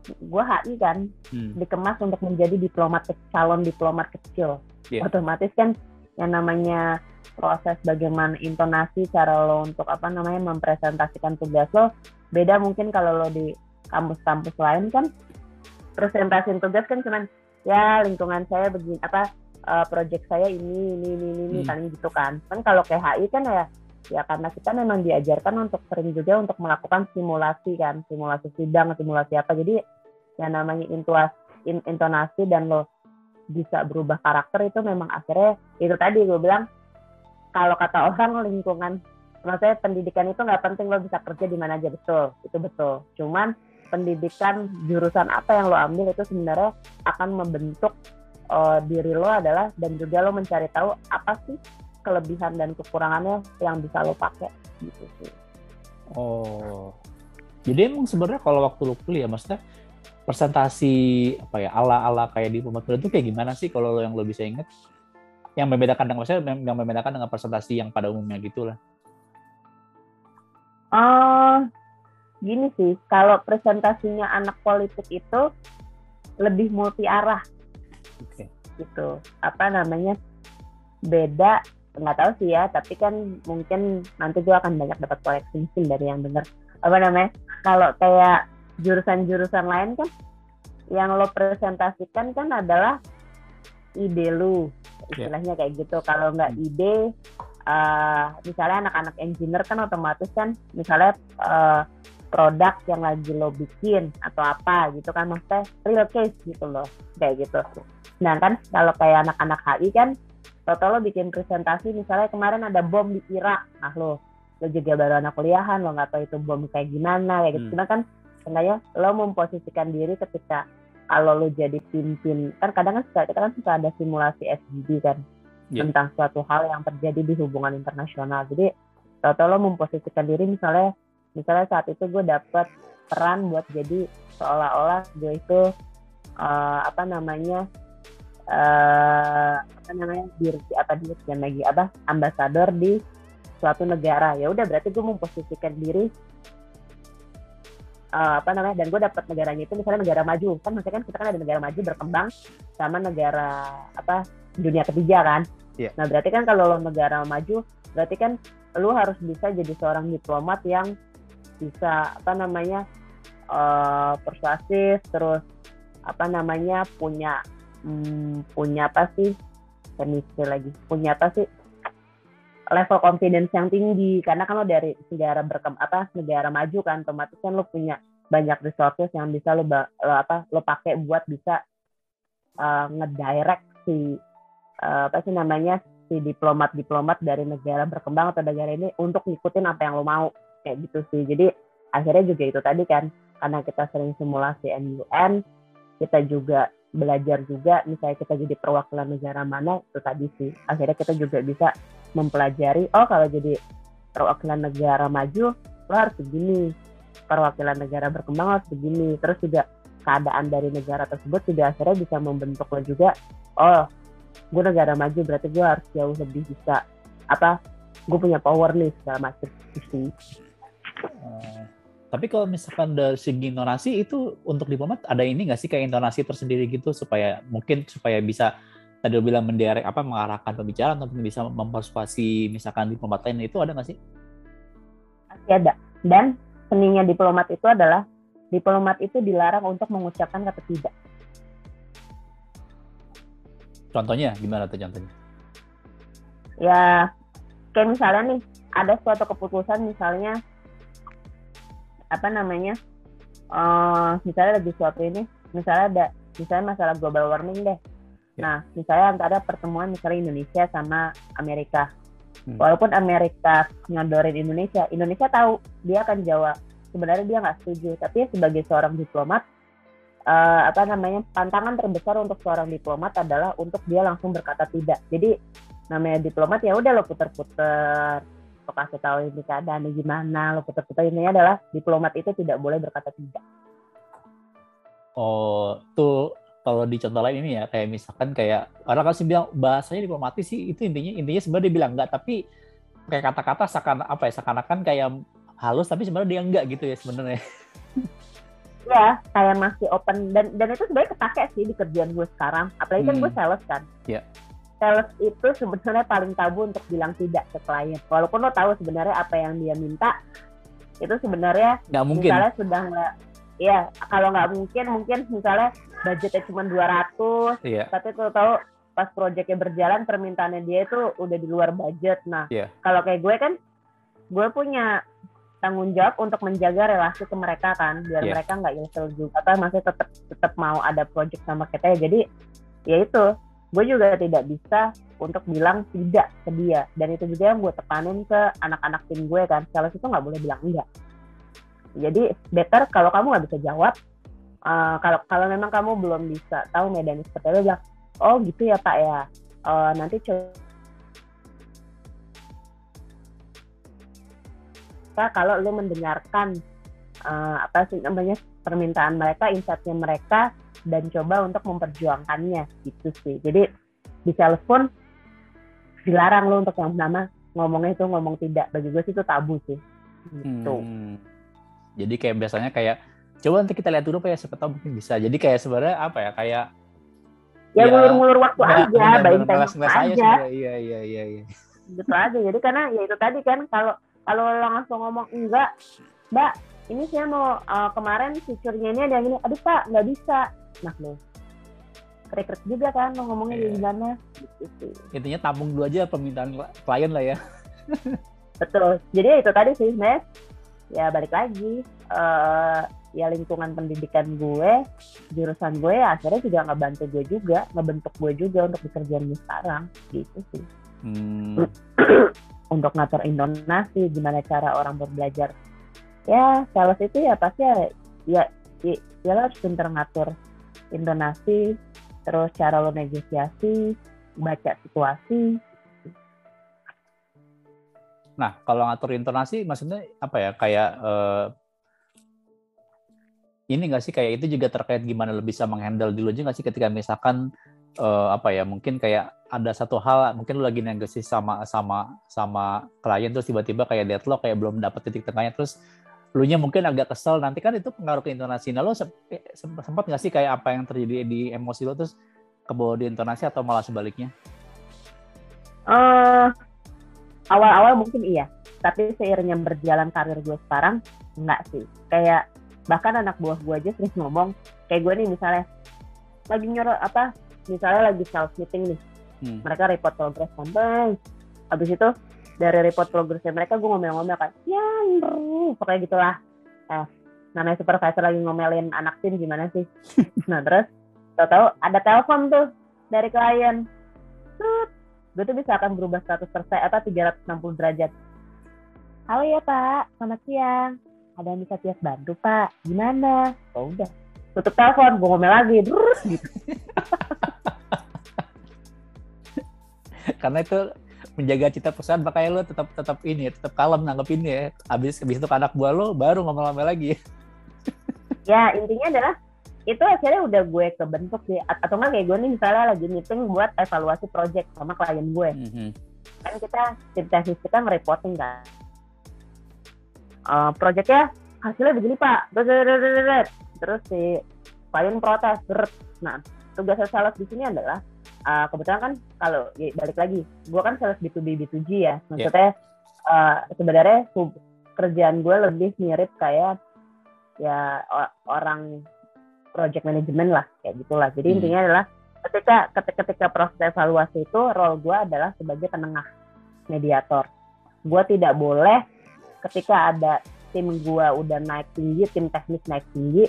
S2: gue HI kan hmm. dikemas untuk menjadi diplomat calon diplomat kecil. Yeah. Otomatis kan yang namanya proses bagaimana intonasi cara lo untuk apa namanya mempresentasikan tugas lo beda mungkin kalau lo di kampus-kampus lain kan presentasi tugas kan cuman ya lingkungan saya begini apa uh, project saya ini ini ini ini hmm. paling gitu kan kan kalau kayak HI kan ya ya karena kita memang diajarkan untuk sering juga untuk melakukan simulasi kan simulasi sidang simulasi apa. Jadi yang namanya intuas, in, intonasi dan lo bisa berubah karakter itu memang akhirnya itu tadi gue bilang kalau kata orang lingkungan maksudnya pendidikan itu nggak penting lo bisa kerja di mana aja betul itu betul. Cuman pendidikan jurusan apa yang lo ambil itu sebenarnya akan membentuk uh, diri lo adalah dan juga lo mencari tahu apa sih kelebihan dan kekurangannya yang bisa lo pakai gitu sih.
S1: Oh, jadi emang sebenarnya kalau waktu lo kuliah, maksudnya presentasi apa ya ala-ala kayak di pemotretan itu kayak gimana sih kalau lo yang lo bisa inget? Yang membedakan dengan maksudnya yang membedakan dengan presentasi yang pada umumnya gitulah.
S2: Uh, gini sih, kalau presentasinya anak politik itu lebih multi arah. Okay. Gitu. Apa namanya? Beda nggak tahu sih ya tapi kan mungkin nanti gue akan banyak dapat koleksi mesin dari yang denger apa namanya kalau kayak jurusan-jurusan lain kan yang lo presentasikan kan adalah ide lu ya. istilahnya kayak gitu kalau nggak hmm. ide uh, misalnya anak-anak engineer kan otomatis kan misalnya uh, produk yang lagi lo bikin atau apa gitu kan maksudnya real case gitu loh kayak gitu nah kan kalau kayak anak-anak HI kan Toto lo bikin presentasi misalnya kemarin ada bom di Irak nah lo lo juga baru anak kuliahan lo nggak tahu itu bom kayak gimana ya gitu hmm. kan sebenarnya lo memposisikan diri ketika kalau lo jadi pimpin kan kadang kan suka, kita kan suka ada simulasi SDG kan yeah. tentang suatu hal yang terjadi di hubungan internasional jadi Toto lo memposisikan diri misalnya misalnya saat itu gue dapet peran buat jadi seolah-olah gue itu uh, apa namanya uh, apa namanya diri apa dirjen lagi apa? Ambasador di suatu negara. Ya udah berarti gue memposisikan diri uh, apa namanya dan gue dapat negaranya itu misalnya negara maju. Kan maksudnya kan kita kan ada negara maju berkembang sama negara apa dunia ketiga kan? Yeah. nah berarti kan kalau lo negara maju berarti kan lo harus bisa jadi seorang diplomat yang bisa apa namanya uh, persuasif terus apa namanya punya hmm, punya apa sih? Chemistry lagi. Punya apa sih? Level confidence yang tinggi. Karena kan lo dari negara berkem apa negara maju kan otomatis kan lo punya banyak resources yang bisa lo, lo apa lo pakai buat bisa uh, ngedirect si uh, apa sih namanya si diplomat diplomat dari negara berkembang atau negara ini untuk ngikutin apa yang lo mau. Kayak gitu sih. Jadi akhirnya juga itu tadi kan. Karena kita sering simulasi MUN kita juga belajar juga misalnya kita jadi perwakilan negara mana itu tadi sih. Akhirnya kita juga bisa mempelajari oh kalau jadi perwakilan negara maju lo harus begini. Perwakilan negara berkembang harus begini. Terus juga keadaan dari negara tersebut juga akhirnya bisa membentuk lo juga oh gue negara maju berarti gue harus jauh lebih bisa apa gue punya power nih segala macam. Sih
S1: tapi kalau misalkan dari segi intonasi itu untuk diplomat ada ini nggak sih kayak intonasi tersendiri gitu supaya mungkin supaya bisa tadi lo bilang menderek apa mengarahkan pembicaraan atau bisa mempersuasi misalkan diplomat lain itu ada nggak sih?
S2: Pasti ada. Dan seninya diplomat itu adalah diplomat itu dilarang untuk mengucapkan kata tidak.
S1: Contohnya gimana tuh contohnya?
S2: Ya kayak misalnya nih ada suatu keputusan misalnya apa namanya uh, misalnya lagi suatu ini misalnya ada misalnya masalah global warming deh. Ya. nah misalnya antara pertemuan misalnya Indonesia sama Amerika. Hmm. walaupun Amerika nyodorin Indonesia Indonesia tahu dia akan jawab. Sebenarnya dia nggak setuju tapi sebagai seorang diplomat uh, apa namanya tantangan terbesar untuk seorang diplomat adalah untuk dia langsung berkata tidak. Jadi namanya diplomat ya udah lo puter-puter lo kasih tahu ini keadaannya gimana lo puter-puter ini adalah diplomat itu tidak boleh berkata tidak.
S1: Oh tuh kalau di contoh lain ini ya kayak misalkan kayak orang kasih bilang bahasanya diplomatis sih itu intinya intinya sebenarnya dia bilang enggak tapi kayak kata-kata seakan apa ya seakan-akan kayak halus tapi sebenarnya dia enggak gitu ya sebenarnya.
S2: Ya kayak masih open. Dan dan itu sebenarnya kepake sih di kerjaan gue sekarang. Apalagi kan hmm. gue sales kan.
S1: Yeah
S2: sales itu sebenarnya paling tabu untuk bilang tidak ke klien. Walaupun lo tahu sebenarnya apa yang dia minta, itu sebenarnya
S1: nggak mungkin.
S2: Misalnya sudah nggak, ya kalau nggak mungkin, mungkin misalnya budgetnya cuma 200, iya. tapi kalau tahu pas proyeknya berjalan permintaannya dia itu udah di luar budget. Nah,
S1: iya.
S2: kalau kayak gue kan, gue punya tanggung jawab untuk menjaga relasi ke mereka kan, biar yeah. mereka nggak ilfil juga, atau masih tetap tetap mau ada project sama kita ya. Jadi ya itu gue juga tidak bisa untuk bilang tidak ke dia. Dan itu juga yang gue tekanin ke anak-anak tim gue kan. Sales itu nggak boleh bilang enggak. Jadi better kalau kamu nggak bisa jawab uh, kalau kalau memang kamu belum bisa tahu medan seperti itu bilang oh gitu ya pak ya. Uh, nanti coba kalau lu mendengarkan uh, apa sih namanya permintaan mereka insightnya mereka dan coba untuk memperjuangkannya gitu sih jadi di telepon dilarang lo untuk yang pertama ngomongnya itu ngomong tidak bagi gue sih itu tabu sih gitu hmm.
S1: jadi kayak biasanya kayak coba nanti kita lihat dulu pak ya siapa tahu mungkin bisa jadi kayak sebenarnya apa ya kayak
S2: ya, ngulur-ngulur ya, waktu aja baik aja
S1: iya iya iya iya
S2: gitu aja jadi karena ya itu tadi kan kalau kalau langsung ngomong enggak mbak ini saya mau uh, kemarin fiturnya ini ada yang ini aduh pak nggak bisa nah lo krek juga kan lo ngomongnya yeah. gimana? Gitu.
S1: Intinya tampung dulu aja permintaan klien lah ya.
S2: Betul. Jadi itu tadi sih mas ya balik lagi. Uh, ya lingkungan pendidikan gue jurusan gue ya akhirnya juga nggak bantu gue juga ngebentuk gue juga untuk pekerjaan gue sekarang. Gitu sih. Hmm. untuk ngatur intonasi gimana cara orang berbelajar ya sales itu ya pasti ya ya, ya, ya lo harus pinter ngatur intonasi, terus cara lo negosiasi, baca situasi.
S1: Nah, kalau ngatur intonasi maksudnya apa ya? Kayak uh, ini nggak sih kayak itu juga terkait gimana lo bisa menghandle dulu aja nggak sih ketika misalkan uh, apa ya mungkin kayak ada satu hal mungkin lo lagi negosiasi sama sama sama klien terus tiba-tiba kayak deadlock kayak belum dapat titik tengahnya terus lu nya mungkin agak kesel nanti kan itu pengaruh ke intonasi. Nah lo eh, sempat nggak sih kayak apa yang terjadi di emosi lo terus ke bawah di intonasi atau malah sebaliknya?
S2: Uh, awal-awal mungkin iya tapi seiringnya berjalan karir gue sekarang enggak sih. Kayak bahkan anak buah gue aja sering ngomong kayak gue nih misalnya lagi nyorot apa misalnya lagi sales meeting nih. Hmm. mereka report progress sampai habis itu dari report progresnya mereka gue ngomel-ngomel kan ya bro pokoknya gitulah. Eh namanya supervisor lagi ngomelin anak tim gimana sih? Nah terus tau-tau ada telepon tuh dari klien. Tut, gue tuh bisa akan berubah 100% atau 360 derajat. Halo ya pak. Selamat siang. Ada yang bisa tiap bantu pak? Gimana? Oh udah. Tutup telepon gue ngomel lagi. Brrr, gitu.
S1: Karena itu menjaga cita perusahaan makanya lo tetap tetap ini tetap kalem nanggepin ya. Habis habis itu ke anak buah lo baru ngomel-ngomel lagi.
S2: Ya intinya adalah itu akhirnya udah gue kebentuk sih. Atau enggak kayak gue nih misalnya lagi meeting buat evaluasi project sama klien gue. Mm-hmm. kan kita tim teknis kita ngereporting kan. Uh, projectnya hasilnya begini pak. Terus si klien protes nah tugas sales di sini adalah uh, kebetulan kan kalau ya, balik lagi, gue kan sales B2B B2G ya, maksudnya yeah. uh, sebenarnya kerjaan gue lebih mirip kayak ya orang project management lah kayak gitulah. Jadi hmm. intinya adalah ketika ketika, ketika proses evaluasi itu role gue adalah sebagai penengah mediator. Gue tidak boleh ketika ada tim gue udah naik tinggi, tim teknis naik tinggi,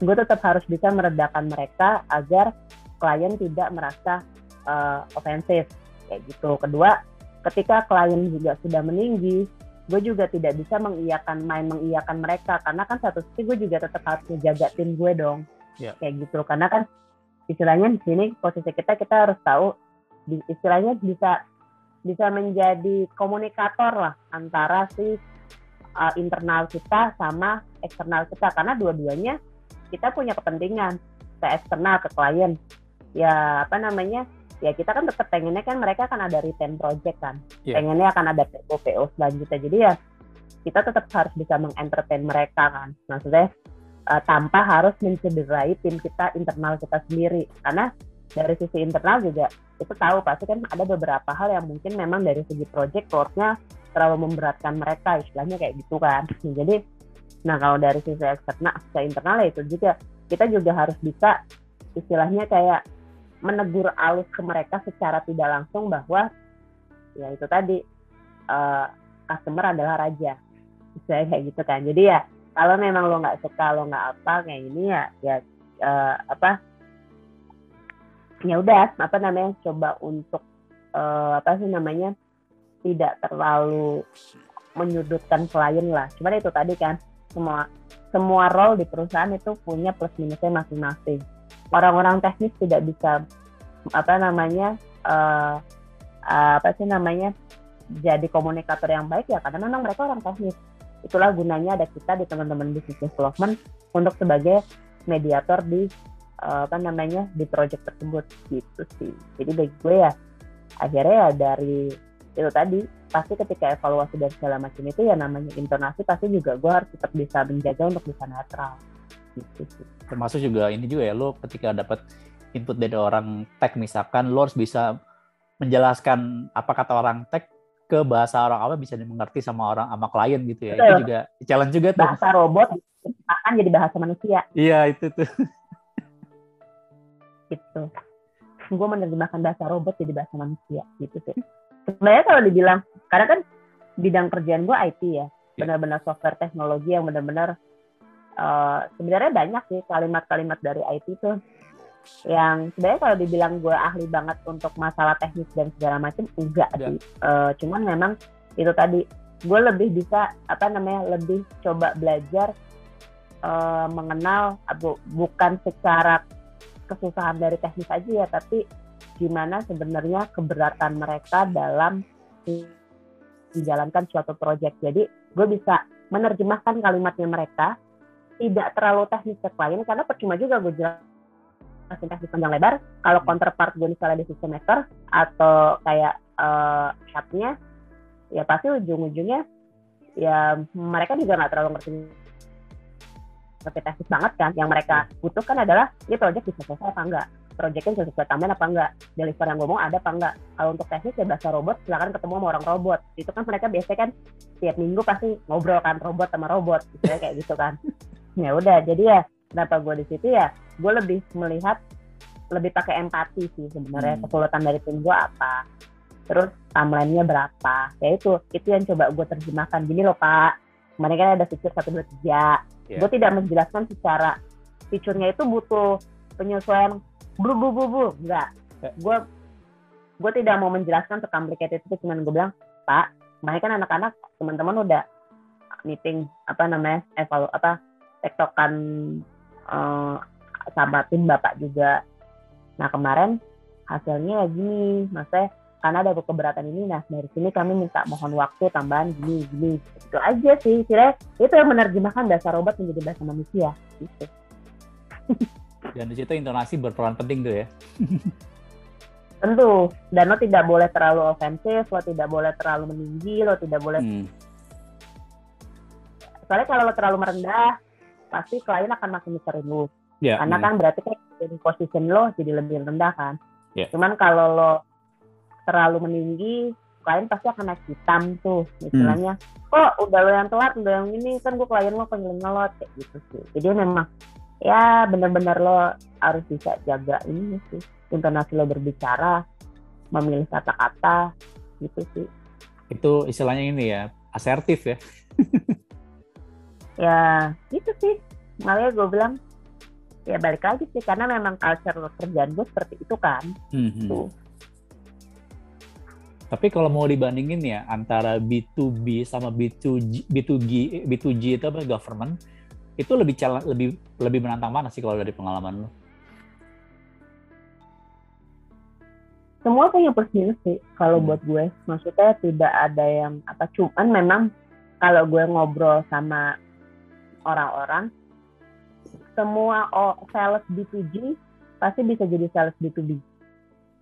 S2: gue tetap harus bisa meredakan mereka agar klien tidak merasa uh, ofensif kayak gitu. Kedua, ketika klien juga sudah meninggi, gue juga tidak bisa mengiyakan main mengiyakan mereka karena kan satu sisi gue juga tetap harus menjaga tim gue dong yeah. kayak gitu karena kan istilahnya di sini posisi kita kita harus tahu istilahnya bisa bisa menjadi komunikator lah antara si uh, internal kita sama eksternal kita karena dua-duanya kita punya kepentingan ke eksternal ke klien ya apa namanya ya kita kan tetap pengennya kan mereka kan ada return project kan. Yeah. pengennya akan ada PO PO selanjutnya. Jadi ya kita tetap harus bisa mengentertain mereka kan. Maksudnya uh, tanpa harus mencederai tim kita internal kita sendiri. Karena dari sisi internal juga kita tahu pasti kan ada beberapa hal yang mungkin memang dari segi project loadnya terlalu memberatkan mereka istilahnya kayak gitu kan. Jadi nah kalau dari sisi eksternal ke internal ya itu juga kita juga harus bisa istilahnya kayak menegur alus ke mereka secara tidak langsung bahwa ya itu tadi uh, customer adalah raja. Saya kayak gitu kan. Jadi ya kalau memang lo nggak suka lo nggak apa kayak ini ya ya uh, apa ya udah apa namanya coba untuk uh, apa sih namanya tidak terlalu menyudutkan klien lah. Cuman itu tadi kan semua semua role di perusahaan itu punya plus minusnya masing-masing orang-orang teknis tidak bisa apa namanya uh, apa sih namanya jadi komunikator yang baik ya karena memang mereka orang teknis. Itulah gunanya ada kita di teman-teman business development untuk sebagai mediator di uh, apa namanya di project tersebut. Gitu sih. Jadi bagi gue ya akhirnya ya dari itu tadi pasti ketika evaluasi dan segala macam itu ya namanya intonasi pasti juga gue harus tetap bisa menjaga untuk bisa netral
S1: termasuk juga ini juga ya lo ketika dapat input dari orang tech misalkan lo harus bisa menjelaskan apa kata orang tech ke bahasa orang apa bisa dimengerti sama orang sama klien gitu ya. Betul. Itu juga challenge juga
S2: tuh. Bahasa robot akan jadi bahasa manusia.
S1: Iya, itu tuh.
S2: gitu. Gue menerjemahkan bahasa robot jadi bahasa manusia gitu sih. Sebenarnya kalau dibilang, karena kan bidang kerjaan gue IT ya, iya. benar-benar software teknologi yang benar-benar uh, sebenarnya banyak sih kalimat-kalimat dari IT tuh. Yang sebenarnya kalau dibilang gue ahli banget untuk masalah teknis dan segala macam enggak yeah. sih. Uh, cuman memang itu tadi gue lebih bisa apa namanya lebih coba belajar uh, mengenal bu, bukan secara kesusahan dari teknis aja ya tapi gimana sebenarnya keberatan mereka dalam menjalankan suatu proyek jadi gue bisa menerjemahkan kalimatnya mereka tidak terlalu teknis ke klien karena percuma juga gue jelasin teknis panjang lebar. Kalau hmm. counterpart gue misalnya di sistem maker atau kayak uh, chatnya ya pasti ujung-ujungnya ya mereka juga nggak terlalu ngerti. Ngerti teknis banget kan yang mereka hmm. butuhkan adalah ini project bisa selesai apa enggak? Projectnya bisa sesuai tambahan apa enggak? Deliver yang ngomong ada apa enggak? Kalau untuk teknis ya bahasa robot silakan ketemu sama orang robot. Itu kan mereka biasanya kan tiap minggu pasti ngobrol kan robot sama robot gitu ya, kayak gitu kan ya udah jadi ya kenapa gue di situ ya gue lebih melihat lebih pakai empati sih sebenarnya hmm. kesulitan dari tim gue apa terus timelinenya berapa ya itu itu yang coba gue terjemahkan gini loh pak kemarin kan ada fitur satu dua tiga yeah. gue tidak menjelaskan secara fiturnya itu butuh penyesuaian blu blu blu blu enggak gue gue tidak mau menjelaskan complicated itu cuman gue bilang pak kemarin kan anak-anak teman-teman udah meeting apa namanya evalu apa tektokan uh, sama tim bapak juga. Nah kemarin hasilnya ya gini maksudnya karena ada keberatan ini nah dari sini kami minta mohon waktu tambahan gini gini. Itu aja sih kira itu yang menerjemahkan dasar obat menjadi bahasa manusia gitu.
S1: Dan di situ intonasi berperan penting tuh ya.
S2: Tentu. Dan lo tidak boleh terlalu ofensif lo tidak boleh terlalu meninggi lo tidak boleh hmm. soalnya kalau lo terlalu merendah pasti klien akan makin mikirin lu. Yeah, Karena kan berarti kan jadi position lo jadi lebih rendah kan.
S1: Yeah.
S2: Cuman kalau lo terlalu meninggi, klien pasti akan naik hitam tuh, istilahnya. Kok udah lo yang telat, udah yang ini kan gue klien lo pengen ngelot kayak gitu sih. Jadi memang ya benar-benar lo harus bisa jaga ini sih, intonasi lo berbicara, memilih kata-kata gitu sih.
S1: Itu istilahnya ini ya, asertif ya.
S2: ya gitu sih. Makanya gue bilang ya balik lagi sih karena memang culture kerjaan gue seperti itu kan. Tuh.
S1: Tapi kalau mau dibandingin ya antara B2B sama B2G, B2G, B2G itu apa government itu lebih challenge, lebih lebih menantang mana sih kalau dari pengalaman lo?
S2: semua punya plus minus sih kalau
S1: Hmm.
S2: buat gue. Maksudnya tidak ada yang apa cuman memang kalau gue ngobrol sama orang-orang semua sales B2G pasti bisa jadi sales B2B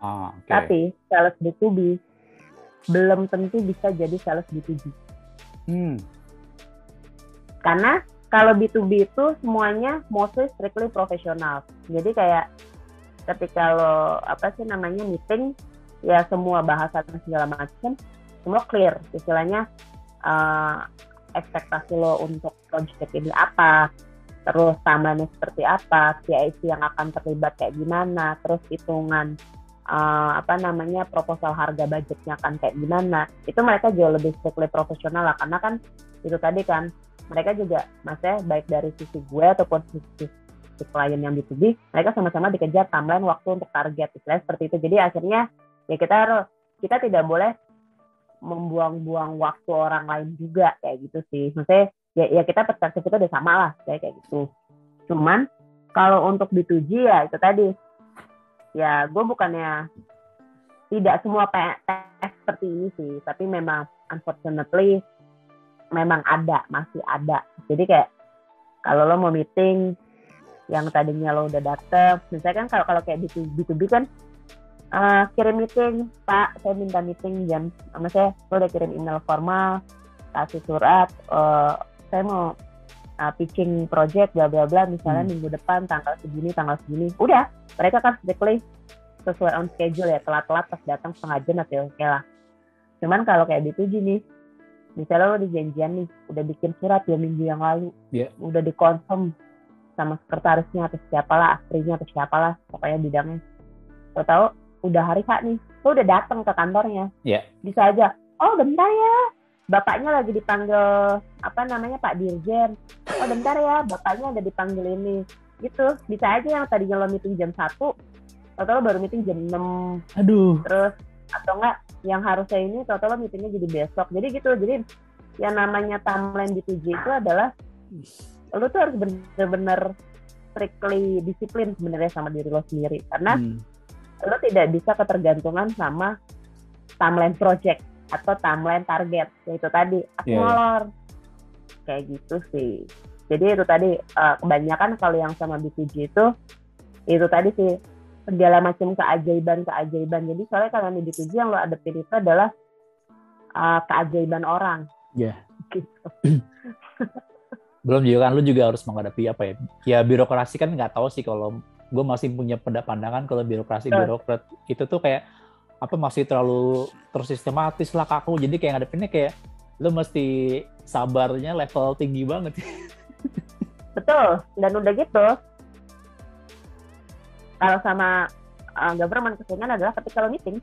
S1: Ah, oke.
S2: tapi sales B2B belum tentu bisa jadi sales B2G
S1: Hmm,
S2: karena kalau B2B itu semuanya mostly strictly profesional. Jadi kayak ketika lo apa sih namanya meeting ya semua bahasa dan segala macam semua clear istilahnya eh, ekspektasi lo untuk project ini apa terus timeline seperti apa CIC yang akan terlibat kayak gimana terus hitungan eh, apa namanya proposal harga budgetnya akan kayak gimana. Itu mereka jauh lebih strictly profesional lah karena kan itu tadi kan mereka juga maksudnya baik dari sisi gue ataupun sisi si klien yang B2B mereka sama-sama dikejar timeline waktu untuk target istilahnya seperti itu. Jadi akhirnya ya kita harus kita tidak boleh membuang-buang waktu orang lain juga kayak gitu sih. Maksudnya ya, ya kita perspektif kita udah sama lah kayak kayak gitu. Cuman kalau untuk B2G ya itu tadi. Ya gue bukannya tidak semua PS seperti ini sih tapi memang unfortunately memang ada masih ada. Jadi kayak kalau lo mau meeting yang tadinya lo udah daftar misalnya kan kalau kalau kayak B2B, B2B kan eh, kirim meeting pak. Saya minta meeting jam sama saya lo udah kirim email formal kasih surat eh, saya mau uh, pitching project bla bla bla. Misalnya
S1: Hmm.
S2: minggu depan tanggal segini tanggal segini. Udah mereka kan strictly sesuai on schedule ya telat-telat pas datang setengah jam atau oke lah. Cuman kalau kayak B2G nih misalnya lo di janjian nih udah bikin surat dua minggu yang lalu
S1: Iya.
S2: udah dikonfirm sama sekretarisnya atau siapalah astrinya atau siapalah pokoknya bidangnya. Lo tahu udah hari H nih lo udah datang ke kantornya
S1: Iya.
S2: bisa aja oh bentar ya bapaknya lagi dipanggil apa namanya Pak Dirjen oh bentar ya bapaknya ada dipanggil ini gitu bisa aja yang tadinya lo meeting jam 1 atau lo baru meeting jam 6
S1: Aduh.
S2: terus atau enggak yang harusnya ini total lo meetingnya jadi besok jadi gitu jadi yang namanya timeline di 2G itu adalah lo tuh harus bener-bener strictly disiplin sebenarnya sama diri lo sendiri karena
S1: Hmm.
S2: Lo tidak bisa ketergantungan sama timeline project atau timeline target yaitu tadi aku molor kayak gitu sih jadi itu tadi eh, kebanyakan kalau yang sama B2G itu itu tadi sih segala macam keajaiban keajaiban jadi soalnya kalau di B2G yang lo adepin itu adalah eh, keajaiban orang
S1: Iya.
S2: gitu.
S1: Belum juga kan lu juga harus menghadapi apa ya? Ya birokrasi kan nggak tahu sih kalau gue masih punya pandangan kalau birokrasi
S2: Betul.
S1: birokrat. Itu tuh kayak apa masih terlalu tersistematis lah kaku jadi kayak ngadepinnya kayak lu mesti sabarnya level tinggi banget.
S2: Betul. Dan udah gitu kalau sama uh, government keseringan adalah ketika lo meeting.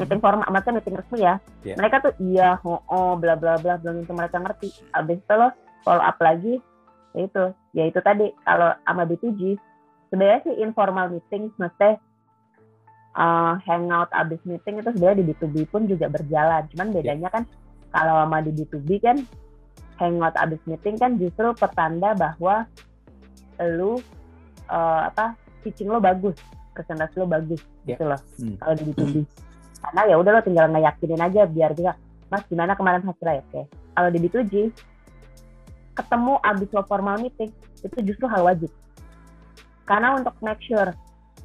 S2: Meeting formal macam meeting resmi ya.
S1: Iya.
S2: mereka tuh iya oh, oh bla bla bla belum tentu mereka ngerti. Abis itu lo follow up lagi ya itu. Ya itu tadi kalau sama B2G sebenarnya sih informal meeting maksudnya uh, hangout abis meeting itu sebenarnya di B2B pun juga berjalan. Cuman bedanya kan kalau sama di B2B kan hangout abis meeting kan justru pertanda bahwa lu uh, apa pitching lo bagus presentasi lo bagus
S1: Ya.
S2: gitu loh
S1: Hmm.
S2: kalau di B2B karena ya udah lo tinggal ngeyakinin aja biar dia mas gimana kemarin hasilnya? Oke. Kalau di B2G ketemu abis lo formal meeting itu justru hal wajib karena untuk make sure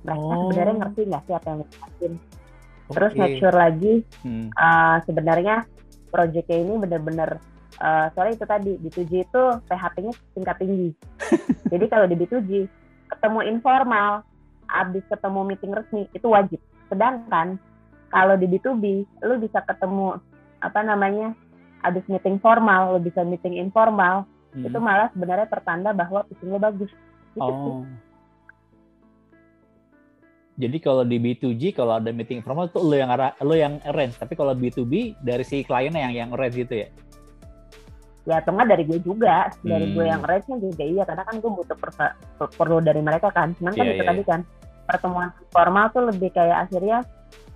S2: mereka
S1: Oh.
S2: sebenarnya ngerti nggak sih apa yang dijelasin terus
S1: Oke.
S2: make sure lagi
S1: Hmm.
S2: uh, sebenarnya proyeknya ini benar-benar uh, soalnya itu tadi di 2G itu PHP-nya tingkat tinggi. Jadi kalau di B2G ketemu informal, abis ketemu meeting resmi itu wajib. Sedangkan kalau di B2B, lu bisa ketemu apa namanya habis meeting formal, lu bisa meeting informal, hmm. itu malah sebenarnya pertanda bahwa pitching lu bagus.
S1: Gitu oh. Jadi kalau di B2G kalau ada meeting formal itu lo yang lo yang arrange, tapi kalau B2B dari si kliennya yang yang arrange gitu ya?
S2: Ya atau dari gue juga, dari hmm. gue yang arrange juga iya karena kan gue butuh persa, perlu dari mereka kan. Cuman kan yeah, itu yeah. tadi iya. kan pertemuan formal tuh lebih kayak akhirnya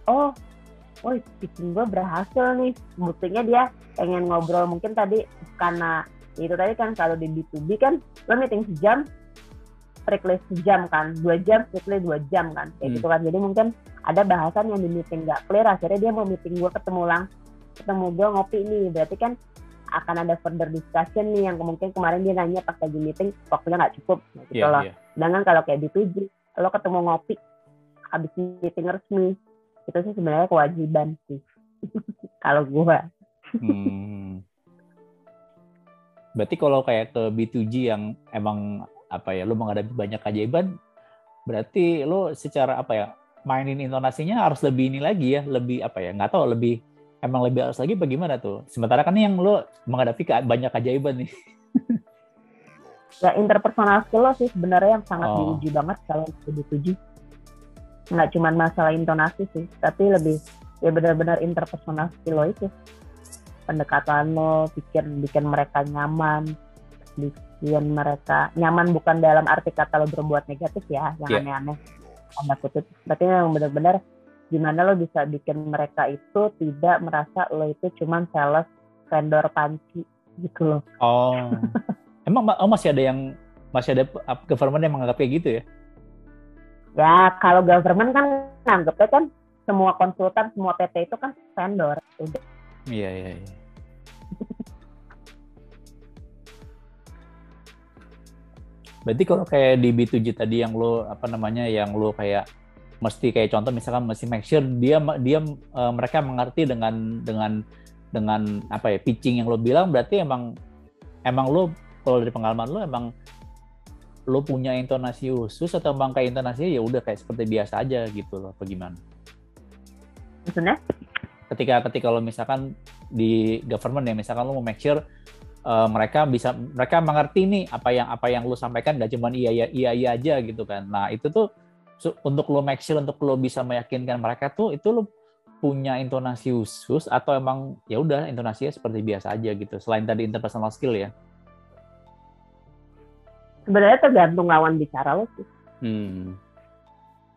S2: oh oh pitching gue berhasil nih buktinya dia pengen ngobrol mungkin tadi karena itu tadi kan kalau di B2B kan lo meeting sejam strictly sejam kan dua jam strictly dua jam kan kayak hmm. gitu kan jadi mungkin ada bahasan yang di meeting gak clear akhirnya dia mau meeting gue ketemu lang ketemu gue ngopi nih berarti kan akan ada further discussion nih yang mungkin kemarin dia nanya pas lagi meeting waktunya nggak cukup gitu yeah, loh. Yeah. Sedangkan kalau kayak di 2 lo ketemu ngopi habis meeting resmi itu sih sebenarnya kewajiban sih kalau gue. Hmm.
S1: Berarti kalau kayak ke B2G yang emang apa ya lo menghadapi banyak keajaiban berarti lo secara apa ya mainin intonasinya harus lebih ini lagi ya lebih apa ya nggak tahu lebih emang lebih harus lagi bagaimana tuh? Sementara kan yang lo menghadapi ke, banyak keajaiban nih.
S2: Ya interpersonal skill lo sih sebenarnya yang sangat oh. diuji banget kalau lebih tujuh nggak cuma masalah intonasi sih tapi lebih ya benar-benar interpersonal skill lo itu. Pendekatan lo bikin bikin mereka nyaman bikin mereka. Nyaman bukan dalam arti kata lo berbuat negatif ya yang yeah. aneh-aneh. Tanda kutip. Berarti yang benar-benar gimana lo bisa bikin mereka itu tidak merasa lo itu cuman sales vendor panci gitu loh.
S1: Oh. Emang oh, masih ada yang masih ada government yang menganggap kayak gitu ya?
S2: Ya kalau government kan nganggapnya kan semua konsultan semua PT itu kan vendor. Udah
S1: iya iya, iya. Berarti kalau kayak di B2G tadi yang lo apa namanya yang lo kayak mesti kayak contoh misalkan mesti make sure dia dia uh, mereka mengerti dengan dengan dengan apa ya pitching yang lo bilang berarti emang emang lo kalau dari pengalaman lo emang lo punya intonasi khusus atau emang kayak intonasinya ya udah kayak seperti biasa aja gitu loh apa gimana?
S2: Maksudnya?
S1: Ketika ketika lo misalkan di government ya misalkan lo mau make sure uh, mereka bisa mereka mengerti nih apa yang apa yang lu sampaikan gak cuma iya iya iya iya aja gitu kan. Nah itu tuh untuk lo make sure untuk lo bisa meyakinkan mereka tuh itu lo punya intonasi khusus atau emang ya udah intonasinya seperti biasa aja gitu selain tadi interpersonal skill ya?
S2: Sebenarnya tergantung lawan bicara lo sih. Hmm.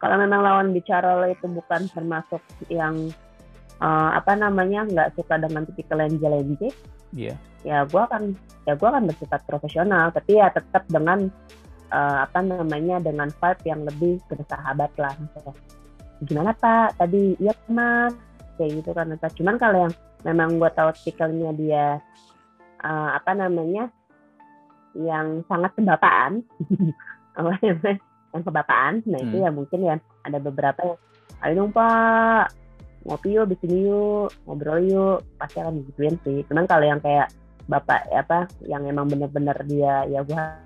S2: kalau memang lawan bicara lo itu bukan termasuk yang uh, apa namanya nggak suka dengan tipikal lenje-lenje
S1: yeah.
S2: ya gue akan ya gue akan bersifat profesional tapi ya tetap dengan uh, apa namanya dengan vibe yang lebih bersahabat lah misalnya. Gimana pak? Tadi iya mas. Kayak gitu kan cuman kalau yang memang gue tahu tipikalnya dia uh, apa namanya yang sangat kebapaan yang kebapaan nah hmm. itu ya mungkin ya ada beberapa yang ayo dong pak ngopi yuk bikin yuk ngobrol yuk. Pasti akan digituin sih. Cuman kalau yang kayak bapak apa yang emang bener-bener dia ya gua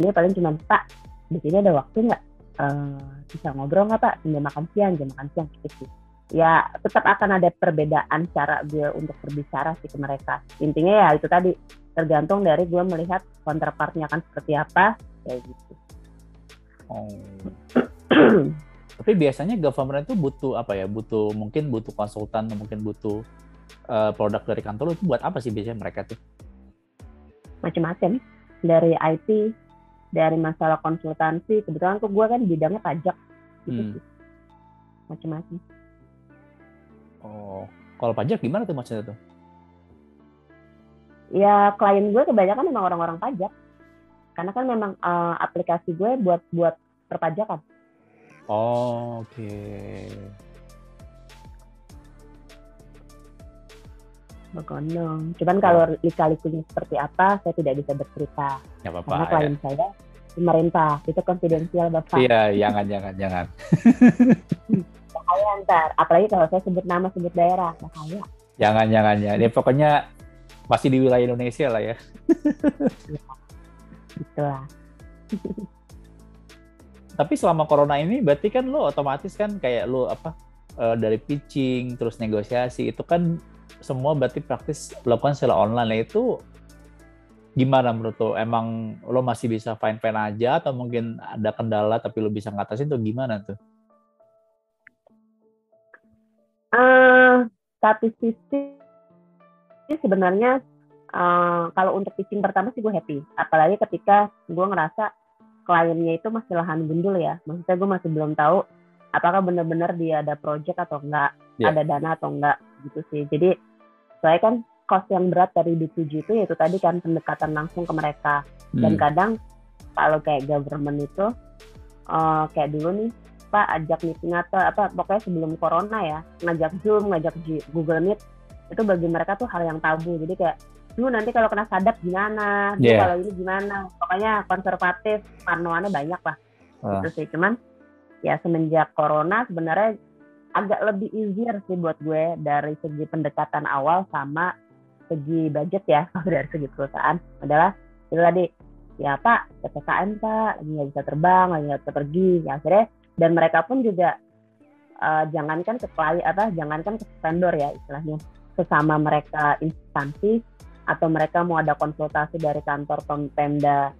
S2: ini paling cuma pak di sini ada waktu nggak? Uh, bisa ngobrol nggak pak? Sambil makan siang jam makan siang gitu ya tetap akan ada perbedaan cara gue untuk berbicara sih ke mereka. Intinya ya itu tadi. Tergantung dari gue melihat counterpartnya kan seperti apa kayak gitu.
S1: Oh Tapi biasanya government itu butuh apa ya? Butuh mungkin butuh konsultan, mungkin butuh uh, produk dari kantor itu buat apa sih biasanya mereka tuh?
S2: Macam-macam. Dari IT, dari masalah konsultansi. Kebetulan tuh gue kan bidangnya pajak. Gitu hmm. Macam-macam.
S1: Oh, kalau pajak gimana tuh maksudnya tuh?
S2: Ya klien gue kebanyakan memang orang-orang pajak. Karena kan memang uh, aplikasi gue buat buat perpajakan.
S1: Oh, oke. Okay.
S2: Cuman kalau lika-likunya seperti apa, saya tidak bisa bercerita.
S1: Ya, Bapak,
S2: Karena klien ya. saya pemerintah, itu konfidensial Bapak.
S1: Iya, jangan, jangan, jangan.
S2: bahaya ntar, apalagi kalau saya sebut nama, sebut daerah, bahaya.
S1: Jangan, jangan, ya. Dia pokoknya masih di wilayah Indonesia lah ya.
S2: ya itulah.
S1: tapi selama corona ini berarti kan lo otomatis kan kayak lo apa uh, dari pitching terus negosiasi itu kan semua berarti praktis lakukan secara online nah, itu gimana menurut lo? Emang lo masih bisa fine fine aja atau mungkin ada kendala tapi lo bisa ngatasin tuh gimana tuh?
S2: Uh, satu sisi sebenarnya uh, kalau untuk pitching pertama sih gue happy. Apalagi ketika gue ngerasa kliennya itu masih lahan gundul ya. Maksudnya gue masih belum tahu apakah benar-benar dia ada project atau enggak, yeah. ada dana atau enggak gitu sih. Jadi saya kan cost yang berat dari B2G itu yaitu tadi kan pendekatan langsung ke mereka. Dan hmm. kadang kalau kayak government itu uh, kayak dulu nih Pak ajak meeting atau apa pokoknya sebelum corona ya ngajak Zoom, ngajak Google Meet itu bagi mereka tuh hal yang tabu. Jadi kayak lu nanti kalau kena sadap gimana, yeah. kalau ini gimana. Pokoknya konservatif, parnoannya banyak lah. Uh. Itu sih. Cuman ya semenjak corona sebenarnya agak lebih easier sih buat gue dari segi pendekatan awal sama segi budget ya kalau dari segi perusahaan adalah itu tadi ya pak ppkm pak lagi nggak bisa terbang lagi nggak bisa pergi ya akhirnya dan mereka pun juga uh, jangankan ke klien apa jangankan ke vendor ya istilahnya sesama mereka instansi atau mereka mau ada konsultasi dari kantor pemda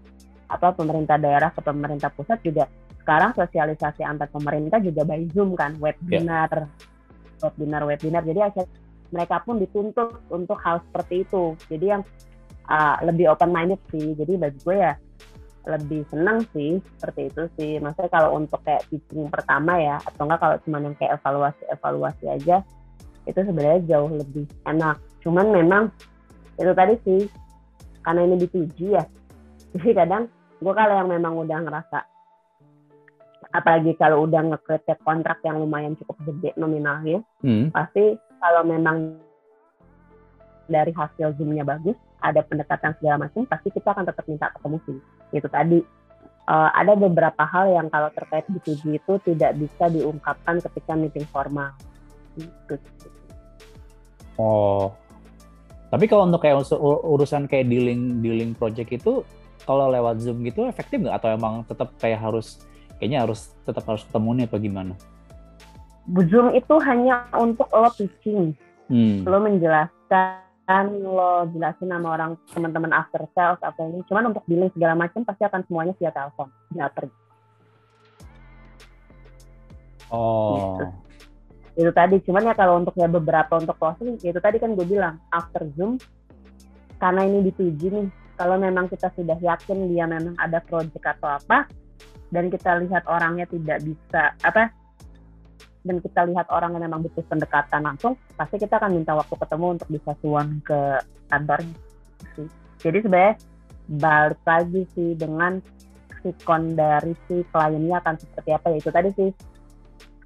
S2: apa pemerintah daerah ke pemerintah pusat juga. Sekarang sosialisasi antar pemerintah juga by zoom kan webinar. Yeah. webinar webinar. Jadi akhirnya mereka pun dituntut untuk hal seperti itu. Jadi yang uh, lebih open minded sih. Jadi bagi gue ya lebih senang sih seperti itu sih. Maksudnya kalau untuk kayak pitching pertama ya atau enggak kalau cuma yang kayak evaluasi evaluasi aja itu sebenarnya jauh lebih enak. Cuman memang itu tadi sih. Karena ini B2G ya. Jadi kadang gue kalau yang memang udah ngerasa apalagi kalau udah ngekritik kontrak yang lumayan cukup gede nominalnya hmm. pasti kalau memang dari hasil zoomnya bagus ada pendekatan segala macam pasti kita akan tetap minta ketemu sih. Itu tadi. Uh, ada beberapa hal yang kalau terkait B2G itu tidak bisa diungkapkan ketika meeting formal. Gitu.
S1: Oh, tapi kalau untuk kayak urusan kayak dealing dealing project itu kalau lewat Zoom gitu efektif nggak atau emang tetap kayak harus kayaknya harus tetap harus ketemu nih apa gimana?
S2: Zoom itu hanya untuk lo pitching, hmm. lo menjelaskan, lo jelasin sama orang teman-teman after sales apa ini. Cuman untuk dealing segala macam pasti akan semuanya via telepon, nggak pergi.
S1: Oh. Gitu
S2: itu tadi cuman ya kalau untuk ya beberapa untuk closing itu tadi kan gue bilang after zoom karena ini dituju nih kalau memang kita sudah yakin dia memang ada project atau apa dan kita lihat orangnya tidak bisa apa dan kita lihat orang yang memang butuh pendekatan langsung pasti kita akan minta waktu ketemu untuk bisa suan ke kantornya. Jadi sebenarnya balik lagi sih dengan sikon dari si kliennya akan seperti apa ya itu tadi sih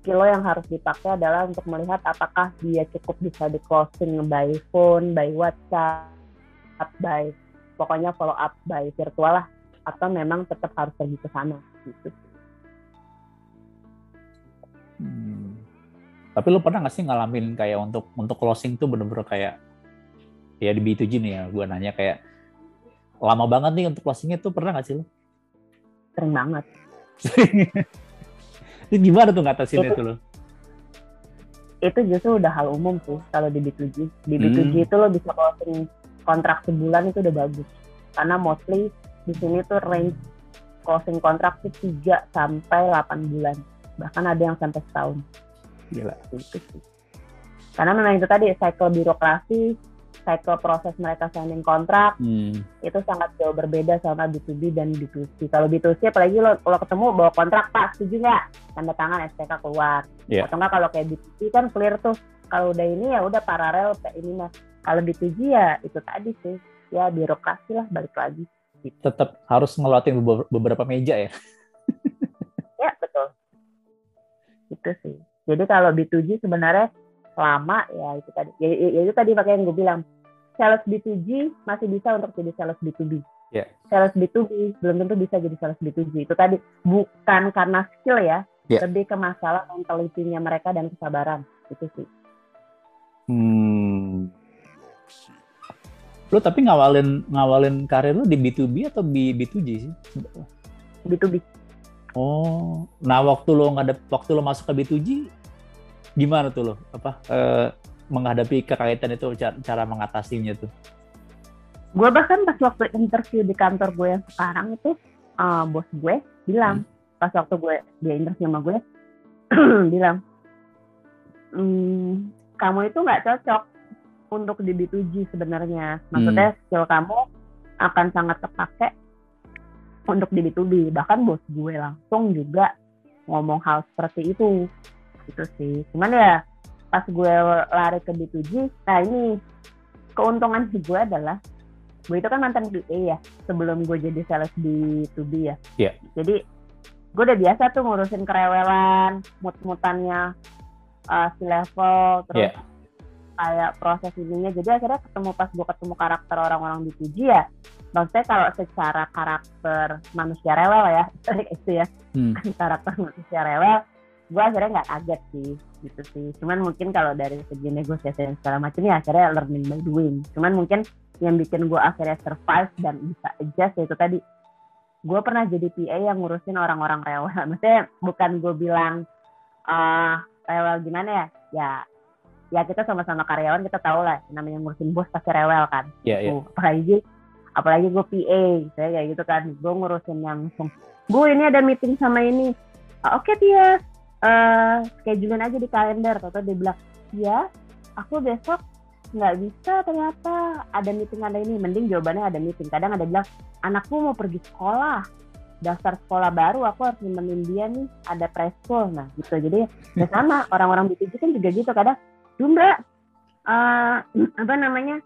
S2: skill yang harus dipakai adalah untuk melihat apakah dia cukup bisa di closing by phone, by WhatsApp, by pokoknya follow up by virtual lah atau memang tetap harus pergi ke sana gitu.
S1: Hmm. Tapi lu pernah gak sih ngalamin kayak untuk untuk closing tuh bener-bener kayak ya di B2G nih ya, gue nanya kayak lama banget nih untuk closingnya tuh pernah gak sih lu?
S2: Sering banget.
S1: Itu gimana tuh ngatasin itu, itu lo?
S2: Itu justru udah hal umum sih kalau di B2G. Di B2G hmm. itu lo bisa closing kontrak sebulan itu udah bagus. Karena mostly di sini tuh range closing kontrak tuh 3 sampai 8 bulan. Bahkan ada yang sampai setahun.
S1: Gila. Itu
S2: sih. Karena memang itu tadi cycle birokrasi cycle proses mereka signing kontrak hmm. itu sangat jauh berbeda sama B2B dan B2C. Kalau B2C apalagi lo kalau ketemu bawa kontrak pak setuju nggak tanda tangan SPK keluar. Yeah. Atau nggak kalau kayak B2C kan clear tuh kalau udah ini ya udah paralel kayak ini mas. Kalau B2G ya itu tadi sih ya birokrasi lah balik lagi.
S1: Gitu. Tetap harus ngelawatin beberapa meja ya.
S2: ya betul. Itu sih. Jadi kalau B2G sebenarnya lama ya itu tadi ya, ya, ya itu tadi makanya yang gue bilang sales B2G masih bisa untuk jadi sales B2B. Yeah. Sales B2B belum tentu bisa jadi sales B2G. Itu tadi bukan karena skill ya, yeah. lebih ke masalah mentalitinya mereka dan kesabaran. Itu sih.
S1: Hmm. Lu tapi ngawalin ngawalin karir lu di B2B atau B, B2G sih?
S2: B2B.
S1: Oh, nah waktu lo nggak ada waktu lo masuk ke B2G gimana tuh lo apa eh, menghadapi kekaitan itu cara, cara mengatasinya tuh?
S2: Gue bahkan pas waktu interview di kantor gue yang sekarang itu uh, bos gue bilang hmm. pas waktu gue dia interview sama gue bilang hmm, kamu itu nggak cocok untuk di B2G sebenarnya. Maksudnya hmm. skill kamu akan sangat terpakai untuk di B2B. Bahkan bos gue langsung juga ngomong hal seperti itu. Itu sih. Cuman ya pas gue lari ke B2G, nah ini keuntungan si gue adalah gue itu kan mantan BA ya sebelum gue jadi sales di 2B ya.
S1: Yeah.
S2: Jadi gue udah biasa tuh ngurusin kerewelan, mut-mutannya uh, si level, terus yeah. kayak proses ininya. Jadi akhirnya ketemu pas gue ketemu karakter orang-orang di 2G ya, maksudnya kalau secara karakter manusia rewel ya, itu ya, hmm. karakter manusia rewel, gue akhirnya nggak kaget sih gitu sih. Cuman mungkin kalau dari segi negosiasi dan segala macam ya akhirnya learning by doing. Cuman mungkin yang bikin gue akhirnya survive dan bisa adjust itu tadi gue pernah jadi PA yang ngurusin orang-orang rewel. Maksudnya bukan gue bilang uh, rewel gimana ya? Ya ya kita sama-sama karyawan kita tahu lah namanya ngurusin bos pasti rewel kan.
S1: Yeah, yeah.
S2: apalagi apalagi gue PA saya kayak gitu kan. Gue ngurusin yang langsung bu ini ada meeting sama ini. Oke okay, Tia uh, schedulein aja di kalender. Atau dia bilang ya aku besok nggak bisa ternyata ada meeting ada ini. Mending jawabannya ada meeting. Kadang ada bilang anakku mau pergi sekolah. Daftar sekolah baru aku harus nemenin dia nih ada preschool nah gitu. Jadi ya sama orang-orang BTG kan juga gitu kadang. Duh mbak uh, apa namanya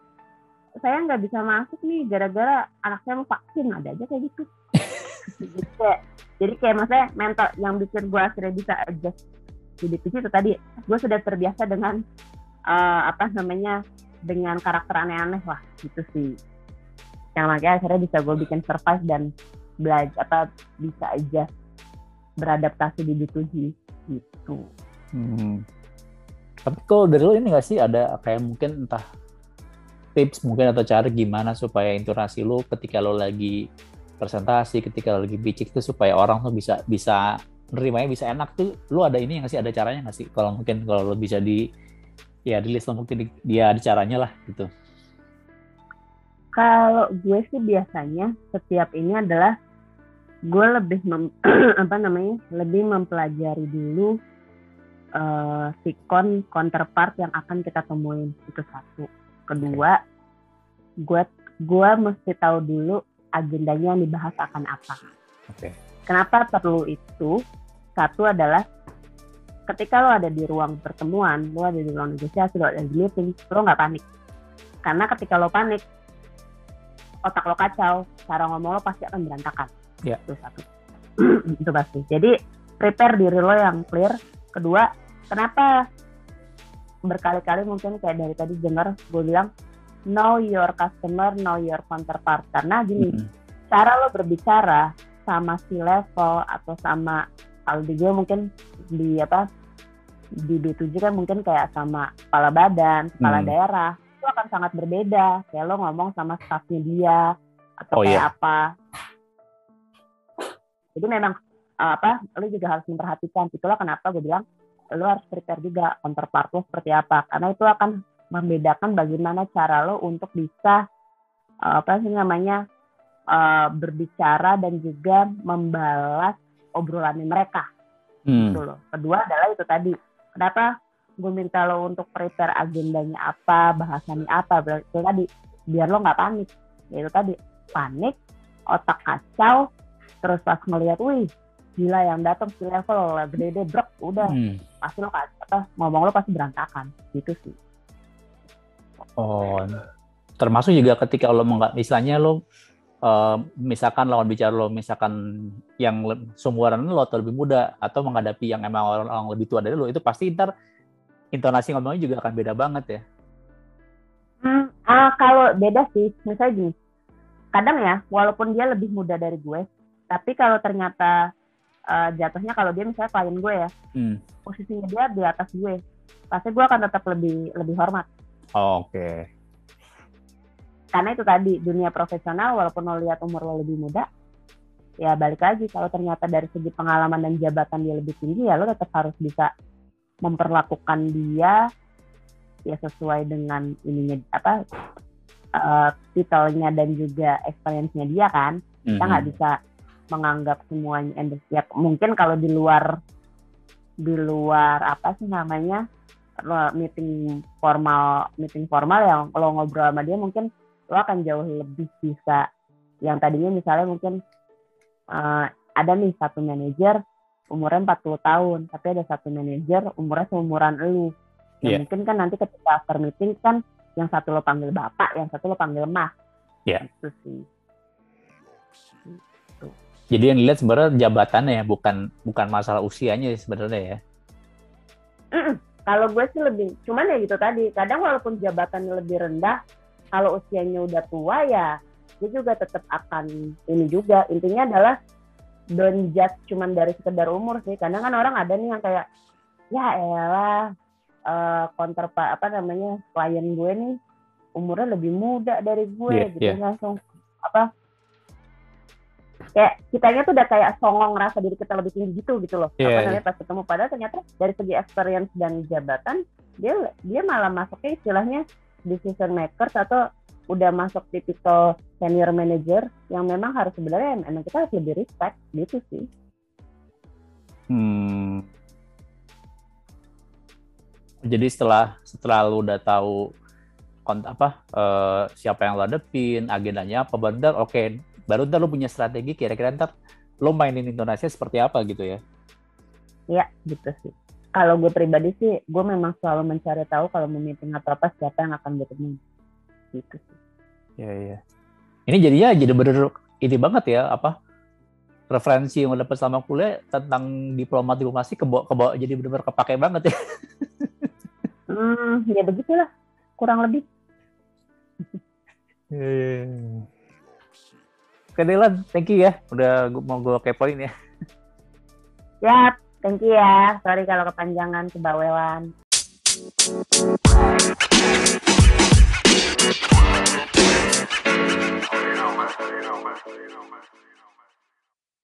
S2: saya nggak bisa masuk nih gara-gara anak saya mau vaksin. Ada aja kayak gitu jadi kayak jadi maksudnya mental yang bikin gue akhirnya bisa adjust di divisi itu tadi gue sudah terbiasa dengan uh, apa namanya dengan karakter aneh-aneh lah gitu sih yang makanya akhirnya bisa gue bikin survive dan belajar apa bisa aja beradaptasi di B2G gitu.
S1: Hmm. Tapi kalau dari lo ini gak sih ada kayak mungkin entah tips mungkin atau cara gimana supaya intonasi lo ketika lo lagi presentasi ketika lagi bicik itu supaya orang tuh bisa bisa nerimanya bisa enak tuh. Lu ada ini nggak sih? Ada caranya nggak sih? Kalau mungkin kalau lu bisa di ya di list mungkin di, dia ada caranya lah gitu.
S2: Kalau gue sih biasanya setiap ini adalah gue lebih mem, apa namanya? Lebih mempelajari dulu uh, sikon counterpart yang akan kita temuin. Itu satu. Kedua gue gue mesti tahu dulu agendanya yang dibahas akan apa.
S1: Okay.
S2: Kenapa perlu itu? Satu adalah ketika lo ada di ruang pertemuan, lo ada di ruang negosiasi, lo ada di meeting, lo nggak panik. Karena ketika lo panik, otak lo kacau, cara ngomong lo pasti akan berantakan.
S1: Yeah.
S2: Itu satu. itu pasti. Jadi prepare diri lo yang clear. Kedua, kenapa berkali-kali mungkin kayak dari tadi dengar gue bilang know your customer, know your counterpart. Karena gini, mm -hmm. cara lo berbicara sama si level atau sama kalau di gue mungkin di apa di B7 kan mungkin kayak sama kepala badan, kepala hmm. daerah itu akan sangat berbeda. Kayak lo ngomong sama staffnya dia atau oh, kayak yeah. apa. Jadi memang apa lo juga harus memperhatikan. Itulah kenapa gue bilang lo harus prepare juga counterpart lo seperti apa. Karena itu akan membedakan bagaimana cara lo untuk bisa uh, apa sih namanya uh, berbicara dan juga membalas obrolan mereka. Hmm. Gitu loh. Kedua adalah itu tadi. Kenapa gue minta lo untuk prepare agendanya apa, bahasannya apa, itu tadi biar lo nggak panik. Ya itu tadi panik, otak kacau, terus pas ngeliat, wih gila yang datang si level gede-gede brek udah hmm. pasti lo apa ngomong lo pasti berantakan gitu sih
S1: Oh, termasuk juga ketika lo menggak, istilahnya lo uh, misalkan lawan bicara lo misalkan yang seumuran lo atau lebih muda atau menghadapi yang emang orang, orang lebih tua dari lo itu pasti ntar intonasi ngomongnya juga akan beda banget ya.
S2: Hmm, uh, kalau beda sih, misalnya gini, kadang ya walaupun dia lebih muda dari gue, tapi kalau ternyata uh, jatuhnya kalau dia misalnya klien gue ya, hmm. posisinya dia di atas gue, pasti gue akan tetap lebih lebih hormat
S1: Oh, Oke. Okay.
S2: Karena itu tadi dunia profesional walaupun lo lihat umur lo lebih muda, ya balik lagi kalau ternyata dari segi pengalaman dan jabatan dia lebih tinggi ya lo tetap harus bisa memperlakukan dia ya sesuai dengan ininya apa uh, titelnya dan juga experience-nya dia kan mm-hmm. kita nggak mhm. bisa menganggap semuanya ya mungkin kalau di luar di luar apa sih namanya meeting formal meeting formal yang kalau ngobrol sama dia mungkin lo akan jauh lebih bisa yang tadinya misalnya mungkin uh, ada nih satu manajer umurnya 40 tahun, tapi ada satu manajer umurnya seumuran lu. Ya yeah. mungkin kan nanti ketika after meeting kan yang satu lo panggil bapak, yang satu lo panggil mah.
S1: Iya. Yeah. Itu sih. Gitu. Jadi yang dilihat sebenarnya jabatannya ya, bukan bukan masalah usianya sebenarnya ya.
S2: Kalau gue sih lebih, cuman ya gitu tadi, kadang walaupun jabatannya lebih rendah, kalau usianya udah tua ya dia juga tetap akan ini juga intinya adalah don't judge cuman dari sekedar umur sih karena kan orang ada nih yang kayak ya elah uh, counter apa namanya klien gue nih umurnya lebih muda dari gue yeah, gitu yeah. langsung apa kayak kitanya tuh udah kayak songong rasa diri kita lebih tinggi gitu gitu loh yeah, apa iya. namanya yeah. pas ketemu padahal ternyata dari segi experience dan jabatan dia dia malah masuknya istilahnya decision makers atau udah masuk tipikal senior manager yang memang harus sebenarnya emang kita harus lebih respect gitu sih.
S1: Hmm. Jadi setelah setelah lu udah tahu kont apa uh, siapa yang lo hadepin, agendanya apa, baru ntar oke, okay, baru ntar lu punya strategi kira-kira ntar lo mainin Indonesia seperti apa gitu ya?
S2: Iya, gitu sih. Kalau gue pribadi sih, gue memang selalu mencari tahu kalau mau meeting atau apa siapa yang akan gue temui gitu sih.
S1: Ya ya. Ini jadinya jadi bener ini banget ya apa referensi yang udah dapat selama kuliah tentang diploma diplomasi kebawa kebawa jadi benar-benar kepake banget ya.
S2: hmm, ya begitulah kurang lebih.
S1: yeah. Oke Dylan, thank you ya. Udah mau gue kepoin ya.
S2: Ya, thank you ya. Sorry kalau kepanjangan, kebawelan. you know, man. You know, man.